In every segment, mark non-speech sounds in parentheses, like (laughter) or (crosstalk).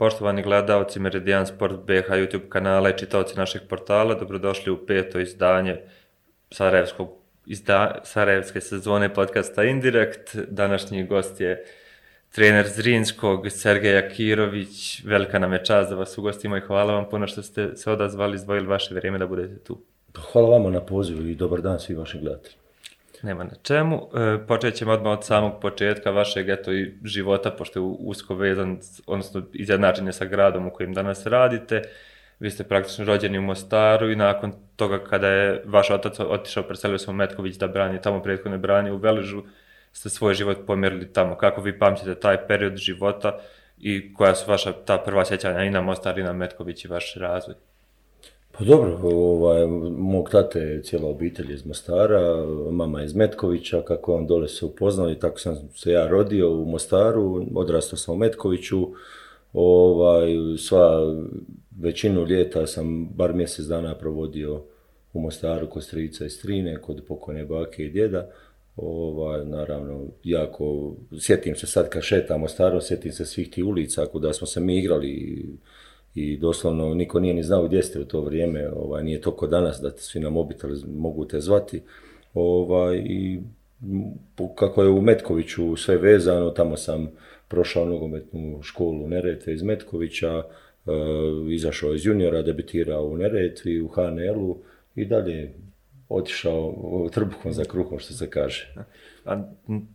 Poštovani gledalci Meridian Sport BH YouTube kanala i čitaoci našeg portala, dobrodošli u peto izdanje Sarajevskog, Sarajevske sezone podcasta Indirekt. Današnji gost je trener Zrinskog, Sergej Akirović. Velika nam je čast da vas ugostimo i hvala vam puno što ste se odazvali, izdvojili vaše vrijeme da budete tu. Pa hvala vama na pozivu i dobar dan svi vaši gledatelji. Nema na čemu. E, počet ćemo odmah od samog početka vašeg eto, života, pošto je usko vezan, odnosno izjednačen je sa gradom u kojem danas radite. Vi ste praktično rođeni u Mostaru i nakon toga kada je vaš otac otišao, preselio se u Metković da brani tamo ne brani u Veležu, ste svoj život pomjerili tamo. Kako vi pamćete taj period života i koja su vaša ta prva sjećanja i na Mostar i na Metković i vaš razvoj? Pa dobro, ovaj, mog tate je cijela obitelj iz Mostara, mama iz Metkovića, kako je on dole se upoznali, tako sam se ja rodio u Mostaru, odrastao sam u Metkoviću, ovaj, sva većinu ljeta sam bar mjesec dana provodio u Mostaru kod strica i strine, kod pokojne bake i djeda. Ovaj, naravno, jako, sjetim se sad kad šetam sjetim se svih tih ulica kuda smo se mi igrali i doslovno niko nije ni znao gdje ste u to vrijeme, ovaj, nije to danas da svi na mobitel mogu te zvati. Ovaj, i kako je u Metkoviću sve vezano, tamo sam prošao nogometnu školu Neretve iz Metkovića, e, izašao iz juniora, debitirao u Neretvi, u HNL-u i dalje otišao trbuhom za kruhom, što se kaže. A,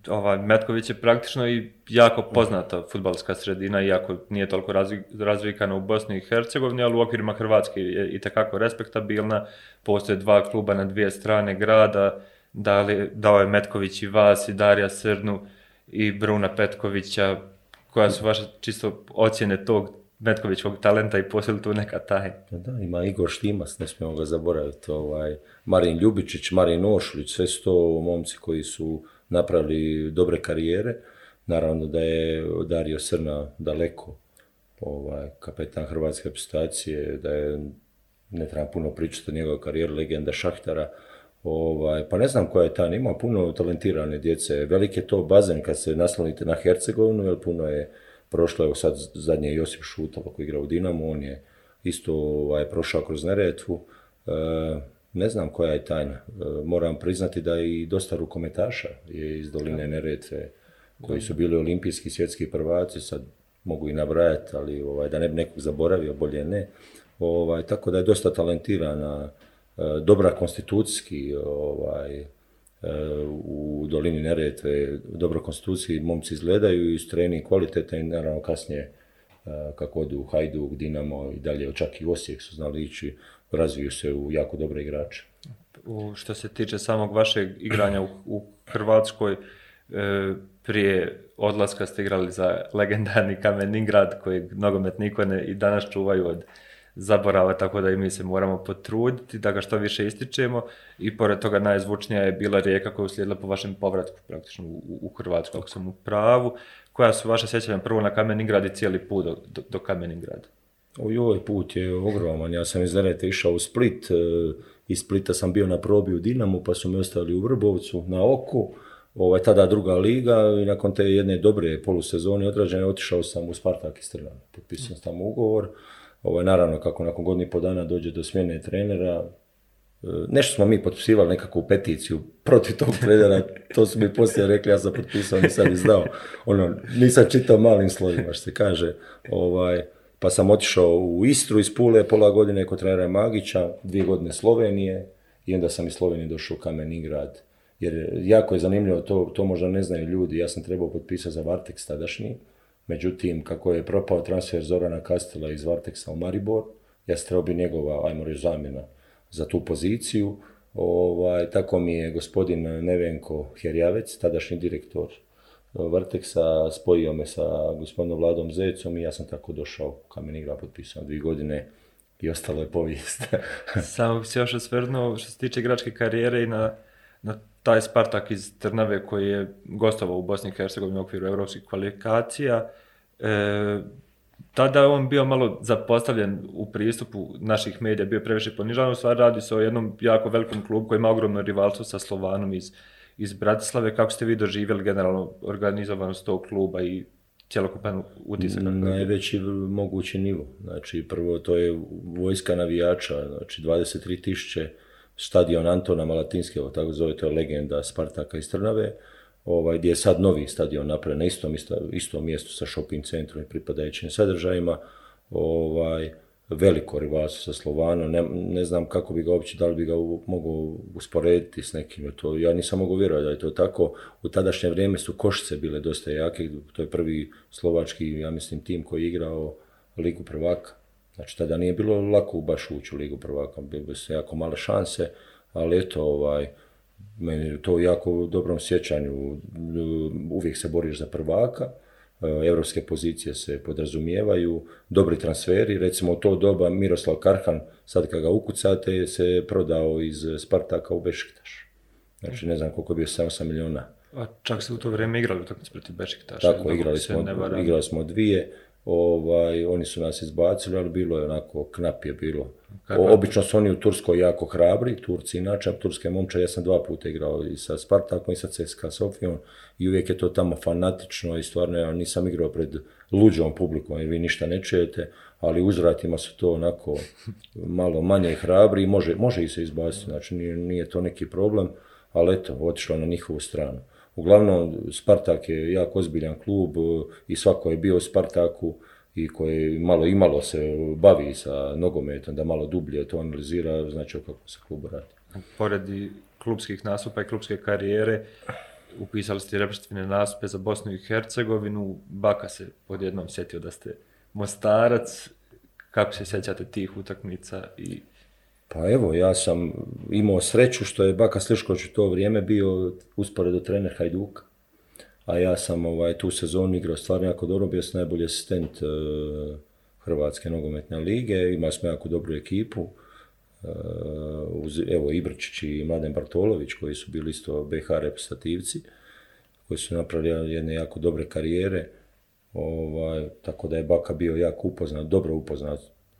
ovaj, Metković je praktično i jako poznata futbalska sredina, iako nije toliko razvikana u Bosni i Hercegovini, ali u okvirima Hrvatske je i takako respektabilna. Postoje dva kluba na dvije strane grada, dali, dao je Metković i vas, i Darija Srnu, i Bruna Petkovića, koja su vaše čisto ocjene tog metkovićkog talenta i poslije tu neka taj. Da, ima Igor Štimas, ne smijemo ga zaboraviti. Ovaj, Marin Ljubičić, Marin Ošlić, sve su to momci koji su napravili dobre karijere. Naravno da je Dario Srna daleko ovaj, kapetan Hrvatske reprezentacije, da je, ne trebam puno pričati o njegovoj karijeri, legenda Šahtara. Ovaj, pa ne znam koja je ta, ima puno talentirane djece. Velik je to bazen kad se naslonite na Hercegovinu, jer puno je prošlo, je sad zadnje Josip Šutalo koji igra u Dinamu, on je isto ovaj, prošao kroz Neretvu, e, ne znam koja je tajna. E, moram priznati da i dosta rukometaša je iz doline Neretve koji su bili olimpijski svjetski prvaci, sad mogu i nabrajati, ali ovaj, da ne bi nekog zaboravio, bolje ne. Ovaj, tako da je dosta talentirana, e, dobra konstitucijski, ovaj, E, u dolini Neretve, dobro konstituciji, momci izgledaju i streni kvaliteta i naravno kasnije e, kako odu u Hajduk, Dinamo i dalje, čak i Osijek su znali ići, razviju se u jako dobre igrače. Što se tiče samog vašeg igranja u, Hrvatskoj, e, prije odlaska ste igrali za legendarni Kameningrad kojeg nogometnikone i danas čuvaju od zaborava, tako da i mi se moramo potruditi da ga što više ističemo i pored toga najzvučnija je bila rijeka koja je uslijedila po vašem povratku praktično u, u Hrvatsku, ako sam u pravu. Koja su vaše sjećanja prvo na Kameningrad i cijeli put do, do, do Kameningrada? Oj, ovaj put je ogroman. Ja sam iz išao u Split, e, iz Splita sam bio na probi u Dinamu, pa su me ostali u Vrbovcu na oku. je ovaj, tada druga liga i nakon te jedne dobre polusezone odrađene otišao sam u Spartak iz Potpisao sam ugovor. Ovo je naravno kako nakon godinu i pol dana dođe do smjene trenera, e, nešto smo mi potpisivali nekakvu peticiju protiv tog trenera, to su mi poslije rekli, ja sam potpisao, nisam izdao, znao, ono, nisam čitao malim slovima što se kaže, ovaj, pa sam otišao u Istru iz Pule, pola godine kod trenera Magića, dvije godine Slovenije i onda sam iz Slovenije došao u Kameningrad, jer jako je zanimljivo, to, to možda ne znaju ljudi, ja sam trebao potpisati za Vartek tadašnji, Međutim, kako je propao transfer Zorana Kastela iz Varteksa u Maribor, ja se njegova, ajmo reći, zamjena za tu poziciju. Ovaj, tako mi je gospodin Nevenko Herjavec, tadašnji direktor eh, Varteksa, spojio me sa gospodinom Vladom Zecom i ja sam tako došao. Kamen igra potpisao dvije godine i ostalo je povijest. (laughs) (laughs) Samo bi se još osvrnuo što se tiče igračke karijere i na na taj Spartak iz Trnave koji je gostovao u Bosni i Hercegovini u okviru europskih kvalifikacija, e, tada je on bio malo zapostavljen u pristupu naših medija, bio previše ponižavan, u stvari radi se o jednom jako velikom klubu koji ima ogromno rivalstvo sa Slovanom iz, iz Bratislave. Kako ste vi doživjeli generalno organizovanost tog kluba i cjelokupan utisak? Najveći mogući nivo. Znači, prvo to je vojska navijača, znači 23.000 stadion Antona ovo tako zove to legenda Spartaka iz Trnave, ovaj, gdje je sad novi stadion napravljen na istom, istom mjestu sa shopping centrom i pripadajućim sadržajima. Ovaj, veliko rivalstvo sa Slovanom, ne, znam kako bi ga uopće, da li bi ga mogu mogao usporediti s nekim, to, ja nisam mogao vjerovati da je to tako, u tadašnje vrijeme su košice bile dosta jake, to je prvi slovački, ja mislim, tim koji je igrao ligu prvaka, Znači, tada nije bilo lako baš ući u Ligu prvaka, bilo se jako male šanse, ali eto, ovaj, meni to jako dobrom sjećanju, uvijek se boriš za prvaka, europske pozicije se podrazumijevaju, dobri transferi, recimo u to doba Miroslav Karhan, sad kad ga ukucate, se prodao iz Spartaka u Bešiktaš. Znači, ne znam koliko je bio, 7 milijuna. A čak se u to vrijeme igrali utakmice protiv Bešiktaša. Tako, igrali igrali smo dvije Ovaj, oni su nas izbacili, ali bilo je onako, knap je bilo. obično su oni u Turskoj jako hrabri, Turci inače, turske momče, ja sam dva puta igrao i sa Spartakom i sa CSKA Sofijom i uvijek je to tamo fanatično i stvarno ja nisam igrao pred luđom publikom jer vi ništa ne čujete, ali uzratima su to onako (laughs) malo manje hrabri i može, može ih se izbaciti, znači nije, nije to neki problem, ali eto, otišlo na njihovu stranu. Uglavnom, Spartak je jako ozbiljan klub e, i svako je bio u Spartaku i koji malo imalo se bavi sa nogometom, da malo dublje to analizira, znači kako se klub radi. Pored klubskih nastupa i klubske karijere, upisali ste repreštvene nastupe za Bosnu i Hercegovinu, Baka se jednom sjetio da ste Mostarac, kako se sjećate tih utakmica i pa evo, ja sam imao sreću što je Baka Slišković u to vrijeme bio usporedo trener Hajduka. A ja sam ovaj, tu sezon igrao stvarno jako dobro, bio sam najbolji asistent e, Hrvatske nogometne lige, imali smo jako dobru ekipu. E, evo Ibrčić i Mladen Bartolović koji su bili isto BH reprezentativci, koji su napravili jedne jako dobre karijere. Ovaj, tako da je Baka bio jako upoznat, dobro upoznat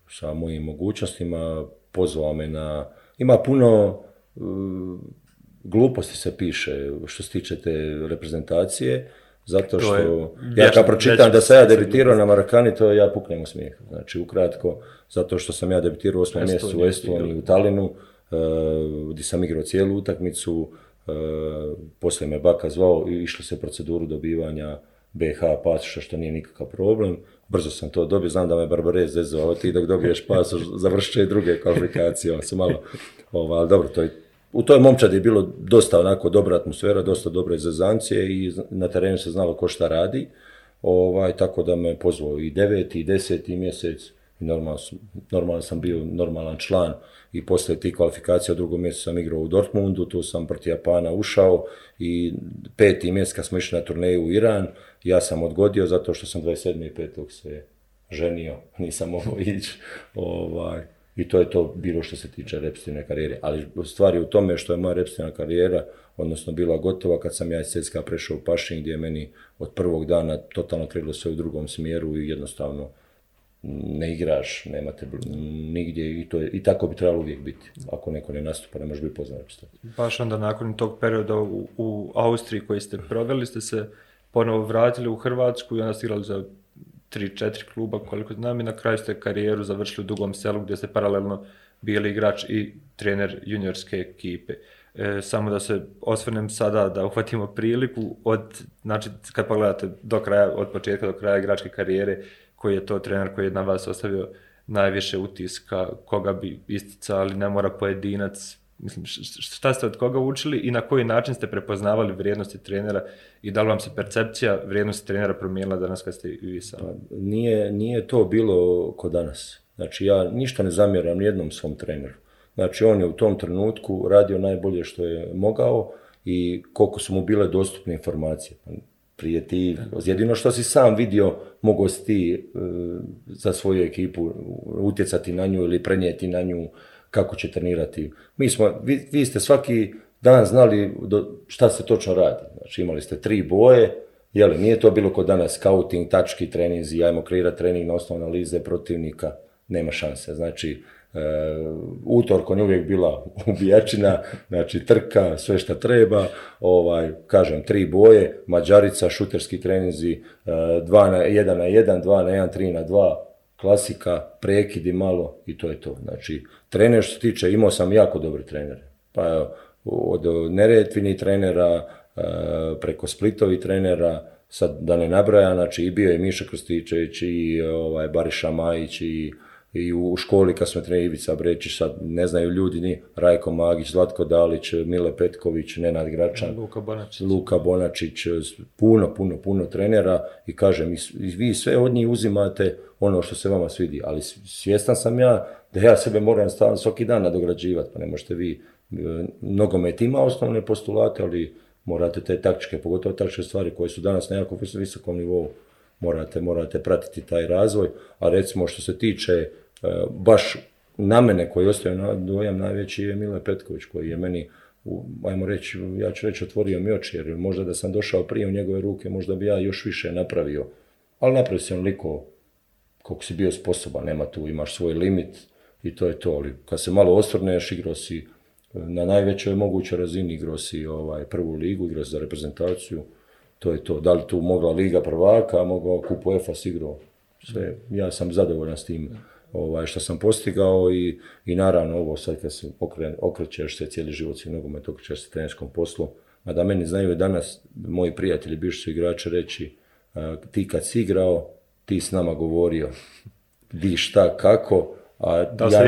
sa mojim mogućnostima, pozvao me na... Ima puno uh, gluposti se piše što se tiče te reprezentacije, zato što ja kad pročitam da sam ja debitirao na Marakani, to ja puknem u smijeh. Znači, ukratko, zato što sam ja debitirao u osmom mjestu u Estoniji, u Talinu, uh, gdje sam igrao cijelu utakmicu, uh, poslije me baka zvao i išlo se proceduru dobivanja BH pas što nije nikakav problem. Brzo sam to dobio, znam da me Barbarez zezao, ti dok dobiješ pasoš, (laughs) završit i druge kvalifikacije, on se malo, ovaj, ali dobro, to u toj momčadi je bilo dosta onako dobra atmosfera, dosta dobre zezancije i na terenu se znalo ko šta radi, ovaj, tako da me pozvao i deveti, i deseti mjesec, normalno, normalno sam bio normalan član i poslije tih kvalifikacija u drugom mjestu sam igrao u Dortmundu, tu sam protiv Japana ušao i peti mjesec kad smo išli na turneju u Iran, ja sam odgodio zato što sam petog se ženio, nisam mogao (laughs) ići. Ovaj, I to je to bilo što se tiče repstivne karijere. Ali stvar je u tome što je moja repstivna karijera, odnosno bila gotova kad sam ja iz prešao u Pašin gdje je meni od prvog dana totalno krenulo sve u drugom smjeru i jednostavno ne igraš, nemate nigdje i, to je, i tako bi trebalo uvijek biti. Ako neko ne nastupa, ne može biti poznan Baš onda nakon tog perioda u, u Austriji koji ste proveli ste se ponovo vratili u Hrvatsku i onda su igrali za tri, četiri kluba koliko znam i na kraju ste karijeru završili u Dugom selu gdje ste paralelno bili igrač i trener juniorske ekipe. E, samo da se osvrnem sada, da uhvatimo priliku od, znači kad pogledate do kraja, od početka do kraja igračke karijere, koji je to trener koji je na vas ostavio najviše utiska, koga bi isticali, ne mora pojedinac, Mislim, šta ste od koga učili i na koji način ste prepoznavali vrijednosti trenera i da li vam se percepcija vrijednosti trenera promijenila danas kad ste i vi sami? Pa, nije, nije to bilo ko danas. Znači, ja ništa ne zamjeram jednom svom treneru. Znači, on je u tom trenutku radio najbolje što je mogao i koliko su mu bile dostupne informacije. Pa, prije ti, jedino što si sam vidio, mogao si ti e, za svoju ekipu utjecati na nju ili prenijeti na nju kako će trenirati. Mi smo, vi, vi ste svaki dan znali do, šta se točno radi. Znači imali ste tri boje, li nije to bilo kod danas scouting, tački treninzi, ajmo kreirati trening na osnovu analize protivnika, nema šanse. Znači, e, utorkom je uvijek bila (laughs) ubijačina, znači trka, sve šta treba, ovaj, kažem, tri boje, mađarica, šuterski treninzi, e, dva na, jedan na jedan, dva na jedan, tri na dva, klasika, prekidi malo i to je to. Znači, trener što se tiče, imao sam jako dobre trenere. Pa od Neretvini trenera, e, preko Splitovi trenera, sad da ne nabraja, znači i bio je Miša Krstičević i ovaj, Bariša Majić i, i u školi kad smo trenirali Ivica Brečić, sad ne znaju ljudi ni Rajko Magić, Zlatko Dalić, Mile Petković, Nenad Gračan, Luka Bonačić. Luka Bonačić, puno, puno, puno trenera i kažem, i vi sve od njih uzimate ono što se vama svidi, ali svjestan sam ja da ja sebe moram stalno svaki dan nadograđivati, pa ne možete vi e, nogomet ima osnovne postulate, ali morate te taktičke, pogotovo taktičke stvari koje su danas na jako visokom nivou, morate, morate pratiti taj razvoj, a recimo što se tiče e, baš na mene koji ostaje na dojam najveći je Mile Petković koji je meni ajmo reći, ja ću reći otvorio mi oči, jer možda da sam došao prije u njegove ruke, možda bi ja još više napravio. Ali napravio on liko koliko si bio sposoban, nema tu, imaš svoj limit i to je to. Ali kad se malo osvrneš, igrao e, na najvećoj mogućoj razini, igrao si ovaj, prvu ligu, igrao za reprezentaciju, to je to. Da li tu mogla Liga prvaka, mogao kupu EFA si igrao. Sve, ja sam zadovoljan s tim ovaj, što sam postigao i, i naravno ovo sad kad se okrećeš se cijeli život si nogomet, okrećeš se trenerskom poslu, a da meni znaju danas moji prijatelji, bivši su igrači, reći e, ti kad si igrao, ti s nama govorio di šta kako, a,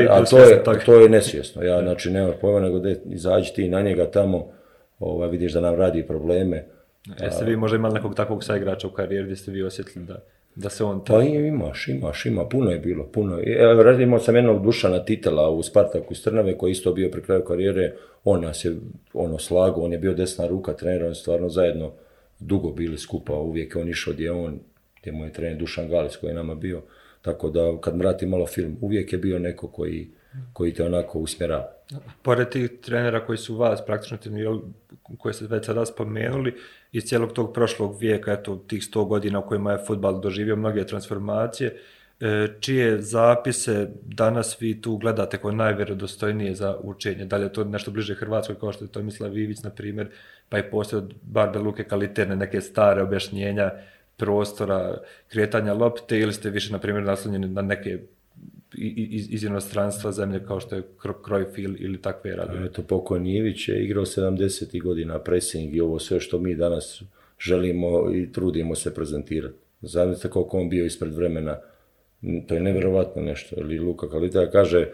a to, je, to je nesvjesno. Ja znači nemam pojma nego da izađi ti na njega tamo, ovaj, vidiš da nam radi probleme. Jeste vi možda imali nekog takvog saigrača u karijeri gdje ste vi osjetili da, da se on... Pa imaš, imaš, ima, puno je bilo, puno. Ja, imao sam jednog Dušana Titela u Spartaku iz Trnave koji je isto bio pri kraju karijere, on nas je ono slago, on je bio desna ruka, je stvarno zajedno dugo bili skupa, uvijek je on išao gdje on je moj trener Dušan Galic koji je nama bio. Tako da kad mrati malo film, uvijek je bio neko koji, koji te onako usmjera. Pored tih trenera koji su vas praktično trenirali, koje ste već sada spomenuli, iz cijelog tog prošlog vijeka, eto, tih sto godina u kojima je futbal doživio mnoge transformacije, e, čije zapise danas vi tu gledate kao najvjerodostojnije za učenje? Da li je to nešto bliže Hrvatskoj kao što je Tomislav Ivić, na primjer, pa je postao od Barbe Luke Kaliterne neke stare objašnjenja prostora kretanja lopte ili ste više, na primjer, naslonjeni na neke iz, inostranstva zemlje kao što je Krojfil ili takve radove. Eto, ivić je igrao 70. godina pressing i ovo sve što mi danas želimo i trudimo se prezentirati. Zamislite koliko on bio ispred vremena. To je nevjerovatno nešto. Ili Luka Kalita kaže,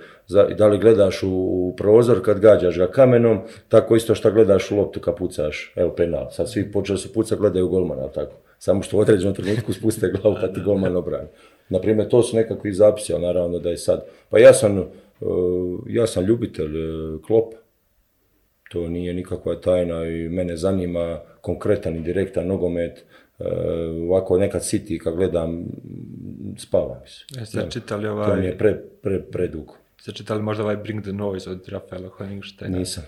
da li gledaš u, prozor kad gađaš ga kamenom, tako isto što gledaš u loptu kad pucaš. Evo penal. Sad svi počeli su pucati, gledaju golmana, tako samo što u određenom trenutku spuste glavu pa ti golman obrani. Naprimjer, to su nekakvi zapisi, ali naravno da je sad. Pa ja sam, uh, ja sam ljubitelj uh, klop, To nije nikakva tajna i mene zanima konkretan i direktan nogomet. Uh, ovako nekad City kad gledam, spavam se. E, čitali ovaj... To mi je pre, pre, predugo. čitali možda ovaj Bring the Noise od Rafaela Honigštajna? Nisam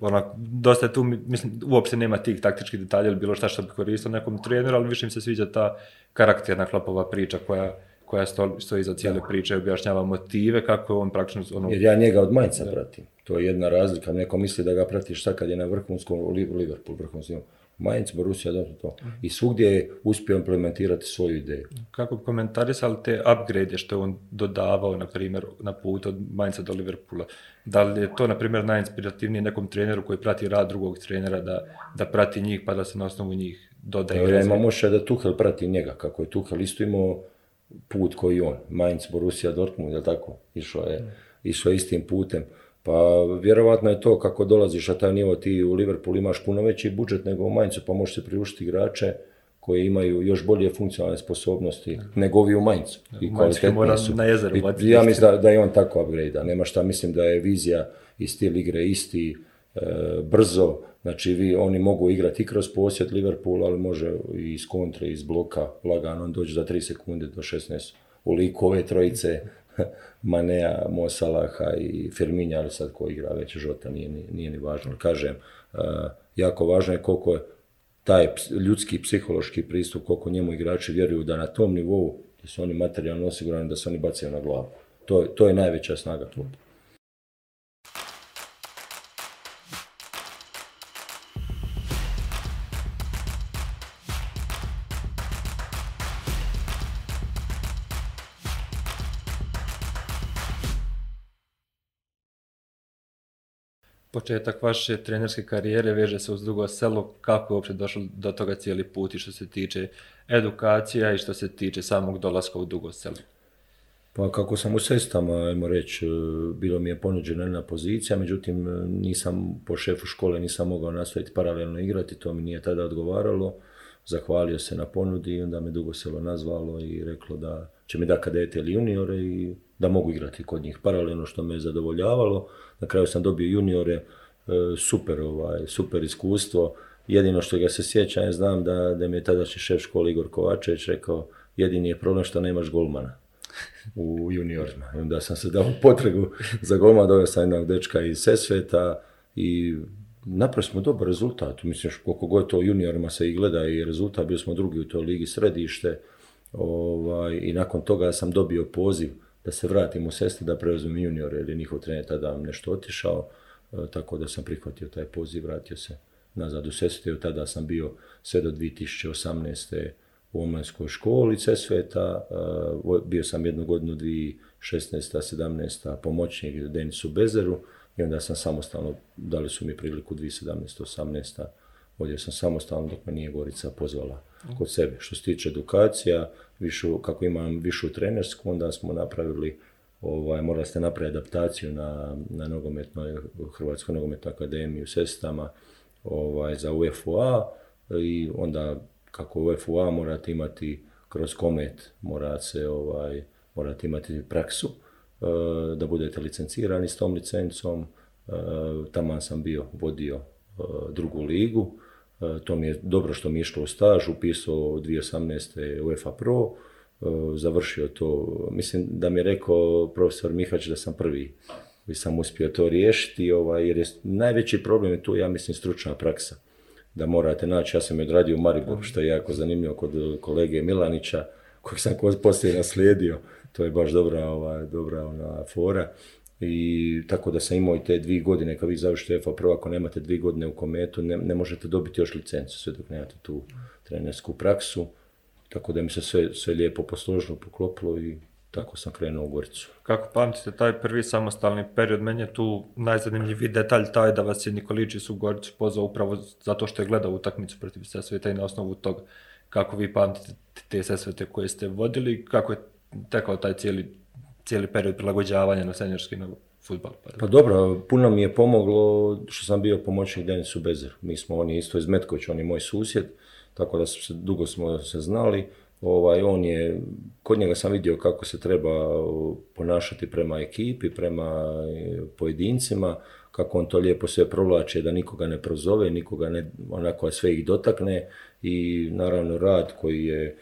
onak, dosta je tu, mislim, uopće nema tih taktičkih detalja ili bilo šta što bi koristio nekom treneru, ali više mi se sviđa ta karakterna klopova priča koja, koja stoji iza cijele priče priče, objašnjava motive, kako je on praktično... Ono... Jer ja njega od majca pratim. To je jedna razlika. Neko misli da ga pratiš sad kad je na vrhunskom, Liverpool vrhunskom, Mainz, Borussia, Dortmund to. Mhm. I svugdje je uspio implementirati svoju ideju. Kako bi komentarisali te upgrade što je on dodavao, na primjer, na put od Mainza do Liverpoola? Da li je to, na primjer, najinspirativnije nekom treneru koji prati rad drugog trenera, da, da prati njih pa da se na osnovu njih dodaje? Ja imam moša da Tuhel prati njega, kako je Tuhel isto imao put koji on. Mainz, Borussia, Dortmund, je tako? Išao je, mm. išao je istim putem. Pa vjerovatno je to kako dolaziš na taj nivo, ti u Liverpool imaš puno veći budžet nego u Maincu, pa možeš se priuštiti igrače koji imaju još bolje funkcionalne sposobnosti nego ovi u Maincu. I kvalitetni su. ja mislim da, je on tako upgrade nema šta, mislim da je vizija i stil igre isti, e, brzo, znači oni mogu igrati i kroz posjet Liverpoola, ali može i iz kontre, iz bloka, lagano, on dođe za 3 sekunde do 16 u liku ove trojice (laughs) (laughs) Manea, Mo Salaha i Firminja, ali sad ko igra već Žota, nije, nije ni važno. kažem, e, jako važno je koliko je taj ljudski, psihološki pristup, koliko njemu igrači vjeruju da na tom nivou da su oni materijalno osigurani, da se oni bacaju na glavu. To, to je najveća snaga kluba. Početak vaše trenerske karijere veže se uz drugo selo. Kako je uopće došlo do toga cijeli put i što se tiče edukacija i što se tiče samog dolaska u dugo selo? Pa kako sam u sestama, ajmo reći, e, bilo mi je ponuđena jedna pozicija, međutim e, nisam po šefu škole nisam mogao nastaviti paralelno igrati, to mi nije tada odgovaralo. Zahvalio se na ponudi i onda me dugo selo nazvalo i reklo da će mi da kadete ili juniore i da mogu igrati kod njih paralelno što me je zadovoljavalo na kraju sam dobio juniore, e, super, ovaj, super iskustvo. Jedino što ga se sjećam ja znam da, da mi je tadašnji šef škole Igor Kovačević rekao jedini je problem što nemaš golmana u juniorima. onda sam se dao potregu za golmana, doveo sam jednog dečka iz Sesveta i napravili smo dobar rezultat. Mislim, koliko god to juniorima se i gleda i rezultat, bili smo drugi u toj ligi središte. Ovaj, I nakon toga sam dobio poziv da se vratim u sestri, da preuzmem juniore, jer je njihov trener tada vam nešto otišao, e, tako da sam prihvatio taj poziv, vratio se nazad u sestri, tada sam bio sve do 2018. u omlanskoj školi Cesveta, e, bio sam jednu godinu 2016. 17. pomoćnik Denisu Bezeru i onda sam samostalno, dali su mi priliku 2017. 18. Vodio sam samostalno dok me nije Gorica pozvala mhm. kod sebe. Što se tiče edukacija, višu, kako imam višu trenersku, onda smo napravili ovaj, morali ste napraviti adaptaciju na, na nogometnoj, Hrvatskoj nogometnoj akademiji u Sestama ovaj, za UFOA i onda kako UFOA morate imati kroz komet, morate, se, ovaj, morate imati praksu eh, da budete licencirani s tom licencom. Eh, tamo sam bio, vodio eh, drugu ligu E, to mi je dobro što mi je išlo u staž, upisao 2018. UEFA Pro, e, završio to. Mislim da mi je rekao profesor Mihać da sam prvi i sam uspio to riješiti, ovaj, jer najveći problem je tu, ja mislim, stručna praksa. Da morate naći, ja sam je odradio u Maribor što je jako zanimljivo kod e, kolege Milanića, kojeg sam poslije naslijedio. To je baš dobra, ovaj, dobra ona, fora i tako da sam imao i te dvije godine kad vi završite EFA prvo ako nemate dvije godine u kometu ne, ne možete dobiti još licencu sve dok nemate tu trenersku praksu tako da mi se sve, sve lijepo posložno poklopilo i tako sam krenuo u Goricu. Kako pamtite taj prvi samostalni period? Meni je tu najzanimljiviji detalj taj da vas je Nikoličić u Goricu pozvao upravo zato što je gledao utakmicu protiv Sesveta i na osnovu tog kako vi pamtite te Sesvete koje ste vodili, kako je tekao taj cijeli cijeli period prilagođavanja na senjorski na futbal. Pa, pa dobro, puno mi je pomoglo što sam bio pomoćnik Denisu Bezer. Mi smo, on je isto iz Metkovića, on je moj susjed, tako da se, dugo smo se znali. Ovaj, on je, kod njega sam vidio kako se treba ponašati prema ekipi, prema e, pojedincima, kako on to lijepo sve provlače, da nikoga ne prozove, nikoga ne, onako sve ih dotakne i naravno rad koji je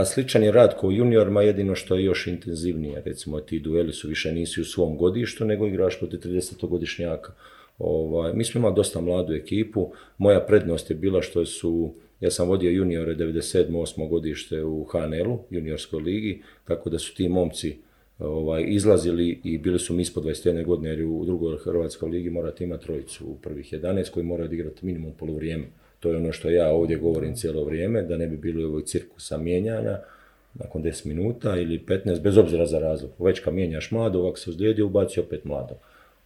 pa sličan je rad kao juniorima, jedino što je još intenzivnije. Recimo ti dueli su više nisi u svom godištu, nego igraš protiv 30-godišnjaka. Ovaj, mi smo imali dosta mladu ekipu, moja prednost je bila što su, ja sam vodio juniore 97. 8. godište u HNL-u, juniorskoj ligi, tako da su ti momci ovaj, izlazili i bili su mi ispod 21. godine, jer u drugoj Hrvatskoj ligi morate imati trojicu u prvih 11 koji moraju igrati minimum polovrijeme. To je ono što ja ovdje govorim cijelo vrijeme, da ne bi bilo ovog cirkusa mijenjanja nakon 10 minuta ili 15, bez obzira za razliku. Već kad mijenjaš mlado, ovak se uzlijedi, ubaci opet mlado.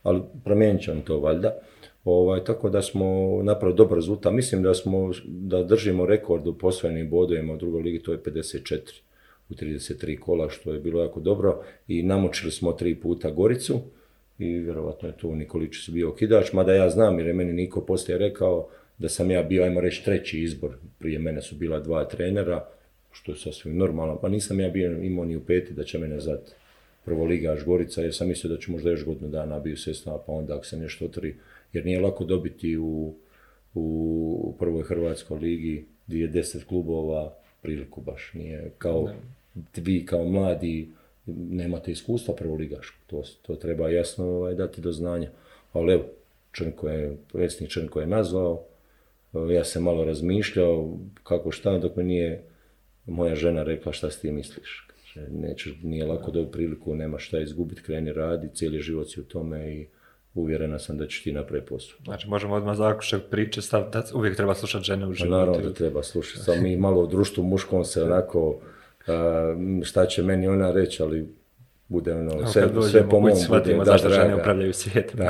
Ali promijenit će to valjda. Ovaj, tako da smo napravili dobar rezultat. Mislim da smo, da držimo rekord u posvojenim bodovima u drugoj ligi, to je 54 u 33 kola, što je bilo jako dobro. I namočili smo tri puta Goricu i vjerovatno je tu Nikolić bio kidač, mada ja znam jer je meni Niko poslije rekao, da sam ja bio, ajmo reći, treći izbor. Prije mene su bila dva trenera, što je sasvim normalno. Pa nisam ja bio imao ni u peti da će mene zvati prvo Liga Žgorica, jer sam mislio da ću možda još godinu dana bio sestava, pa onda ako se nešto otvori. Jer nije lako dobiti u, u prvoj Hrvatskoj ligi gdje je deset klubova priliku baš. Nije kao vi kao mladi nemate iskustva prvoligaško, to, to treba jasno ovaj, dati do znanja. Ali evo, je, predsjednik Črnko je nazvao, ja sam malo razmišljao kako šta, dok mi nije moja žena rekla šta s ti misliš. Kaže, nećeš, nije lako dobiti priliku, nema šta izgubiti, kreni radi, cijeli život si u tome i uvjerena sam da ćeš ti napraviti posao. Znači možemo odmah zaključak priče, uvijek treba slušati žene u pa životu. Naravno da treba slušati, samo mi malo u društvu muškom se onako šta će meni ona reći, ali bude ono, no, sve, Shvatimo zašto žene upravljaju svijet. (laughs)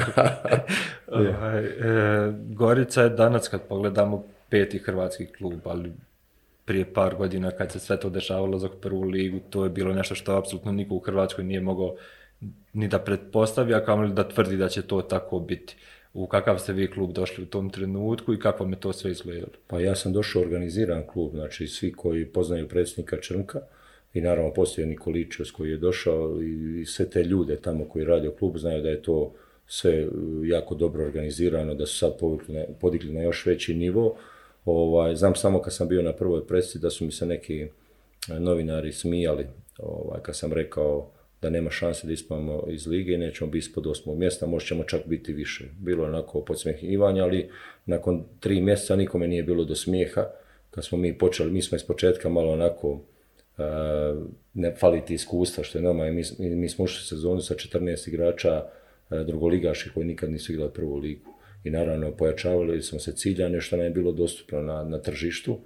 Ovaj, e, Gorica je danas kad pogledamo peti hrvatski klub, ali prije par godina kad se sve to dešavalo za prvu ligu, to je bilo nešto što apsolutno niko u Hrvatskoj nije mogao ni da pretpostavi, a kamoli da tvrdi da će to tako biti. U kakav ste vi klub došli u tom trenutku i kako me je to sve izgledalo? Pa ja sam došao organiziran klub, znači svi koji poznaju predsjednika Črnka, i naravno postoji Nikoličios koji je došao i sve te ljude tamo koji radi o klubu znaju da je to sve e, jako dobro organizirano, da su sad podigli na još veći nivo. Ovaj, znam samo kad sam bio na prvoj predstavi da su mi se neki e, novinari smijali ovaj, kad sam rekao da nema šanse da ispamo iz lige i nećemo biti ispod osmog mjesta, možda ćemo čak biti više. Bilo je onako podsmjehivanje, ali nakon tri mjeseca nikome nije bilo do smijeha. Kad smo mi počeli, mi smo iz početka malo onako ne faliti iskustva, što je nama, mi, mi smo ušli sezonu sa 14 igrača e, drugoligaši koji nikad nisu igrali prvu ligu. I naravno pojačavali smo se ciljane što nam je bilo dostupno na, tržištu.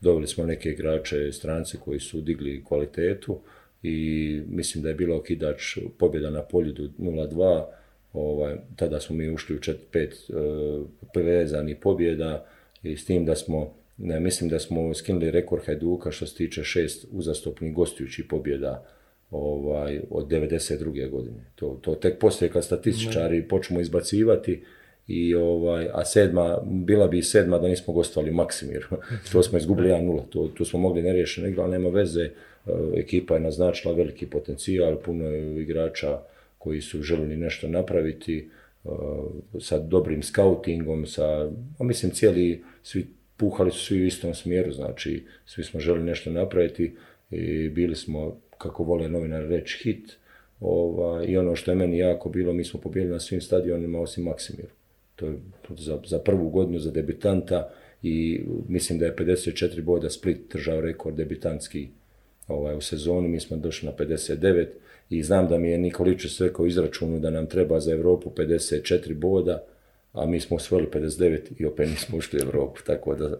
Dobili smo neke igrače strance koji su digli kvalitetu i mislim da je bilo okidač pobjeda na poljudu 0-2. Ovaj, tada smo mi ušli u 4-5 e, pobjeda i s tim da smo ne, mislim da smo skinuli rekord Hajduka što se tiče šest uzastopnih gostujućih pobjeda ovaj, od 92. godine. To, to tek poslije kad statističari ne. počnemo izbacivati, i ovaj, a sedma, bila bi sedma da nismo gostovali Maksimir. (laughs) to smo izgubili 1-0, to, to, smo mogli nerješeno igra, ali nema veze. Eh, ekipa je naznačila veliki potencijal, puno je igrača koji su željeli nešto napraviti eh, sa dobrim skautingom, sa, mislim cijeli, svi puhali su svi u istom smjeru, znači svi smo želi nešto napraviti i bili smo, kako vole novinar reći, hit. Ovaj, I ono što je meni jako bilo, mi smo pobijeli na svim stadionima osim Maksimiru. To je za, za prvu godinu za debitanta i mislim da je 54 boda Split držao rekord debitantski ovaj, u sezoni, mi smo došli na 59 i znam da mi je Nikolić kao izračunu da nam treba za Europu 54 boda, a mi smo osvojili 59 i opet nismo ušli u Europu, tako da (laughs)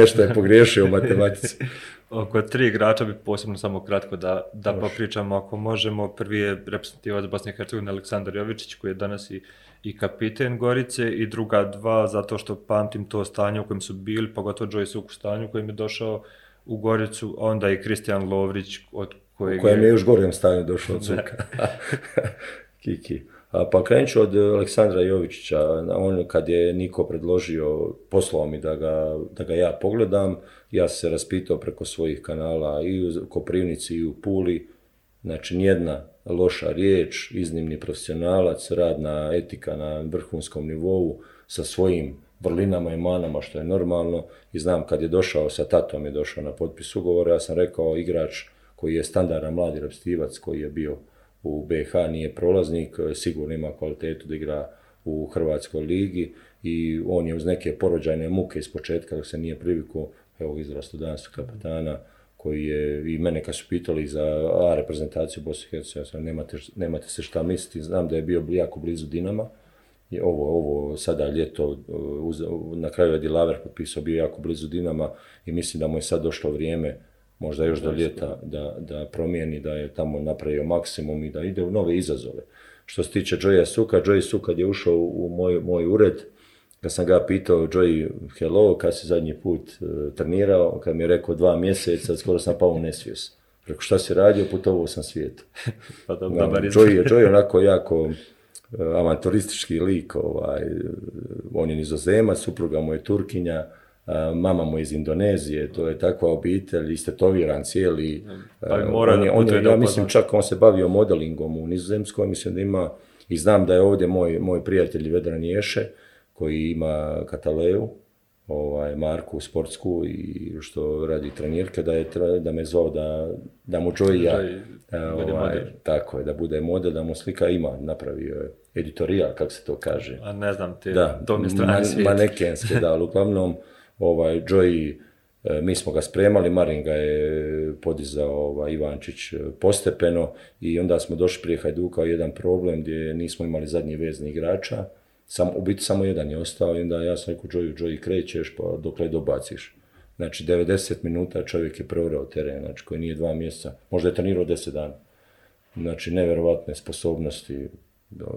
nešto je pogriješio u matematici. (laughs) Oko tri igrača bi posebno samo kratko da, popričamo, ako možemo, prvi je reprezentativac Bosne i Hercegovine Aleksandar Jovičić koji je danas i, i kapiten Gorice i druga dva zato što pamtim to stanje u kojem su bili, pogotovo Joyce u stanju u kojem je došao u Goricu, onda i Kristijan Lovrić od kojeg... U kojem je još gorijem stanju došao od Suka. (laughs) Kiki. Pa krenut ću od Aleksandra Jovičića, on kad je Niko predložio, poslao mi da ga, da ga ja pogledam, ja se raspitao preko svojih kanala i u Koprivnici i u Puli, znači nijedna loša riječ, iznimni profesionalac, radna etika na vrhunskom nivou sa svojim vrlinama i manama što je normalno i znam kad je došao sa tatom je došao na potpis ugovora, ja sam rekao igrač koji je standardan mladi repstivac koji je bio u BH nije prolaznik, e, sigurno ima kvalitetu da igra u Hrvatskoj ligi i on je uz neke porođajne muke iz početka se nije privikao, evo izrastu danas kapetana koji je i mene kad su pitali za reprezentaciju Bosne i Hercegovine, nemate, se šta misliti, znam da je bio jako blizu Dinama, ovo, ovo sada ljeto, e, na kraju je Dilaver potpisao, bio jako blizu Dinama i mislim da mu je sad došlo vrijeme možda još do ljeta da, da promijeni, da je tamo napravio maksimum i da ide u nove izazove. Što se tiče Joja Suka, Joey Suka kad je ušao u moj, moj ured, kad sam ga pitao, Joey, hello, kad si zadnji put e, trenirao, kad mi je rekao dva mjeseca, skoro sam pao u nesvijes. Rekao, šta si radio, putovao sam svijet. (laughs) pa ono, je Joey (laughs) onako jako uh, avanturistički lik, ovaj, on je nizozema supruga mu je Turkinja, mama mu iz Indonezije, to je takva obitelj, istetoviran cijeli. on ja mislim čak on se bavio modelingom u Nizozemskoj, mislim da ima, i znam da je ovdje moj, prijatelj Vedran Ješe, koji ima Kataleju, ovaj, marku sportsku i što radi trenirke, da, je, da me zvao da, da mu ovaj, tako je, da bude model, da mu slika ima, napravio je editorija, kako se to kaže. A ne znam, te da, mi strane Manekenske, da, ali uglavnom (laughs) ovaj, Joey, e, mi smo ga spremali, Marin ga je podizao ovaj, Ivančić e, postepeno i onda smo došli prije Hajduka u jedan problem gdje nismo imali zadnji vezni igrača, sam, u biti samo jedan je ostao i onda ja sam rekao Joey, Joey krećeš pa dokle dobaciš. Znači 90 minuta čovjek je preorao teren, znači koji nije dva mjeseca, možda je trenirao 10 dana. Znači neverovatne sposobnosti,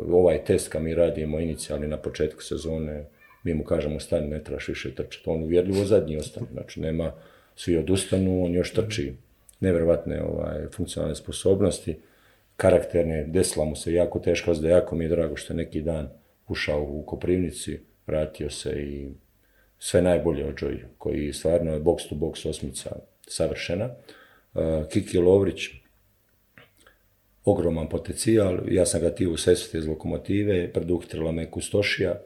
ovaj test kad mi radimo inicijalni na početku sezone, mi mu kažemo stani, ne trebaš više trčati. On uvjerljivo zadnji ostane, znači nema, svi odustanu, on još trči. Nevjerovatne ovaj, funkcionalne sposobnosti, karakterne, desila mu se jako teško, da jako mi je drago što je neki dan ušao u Koprivnici, vratio se i sve najbolje od Joy, koji stvarno je box to box osmica savršena. E, Kiki Lovrić, ogroman potencijal, ja sam ga ti u iz lokomotive, preduhtrila me Kustošija,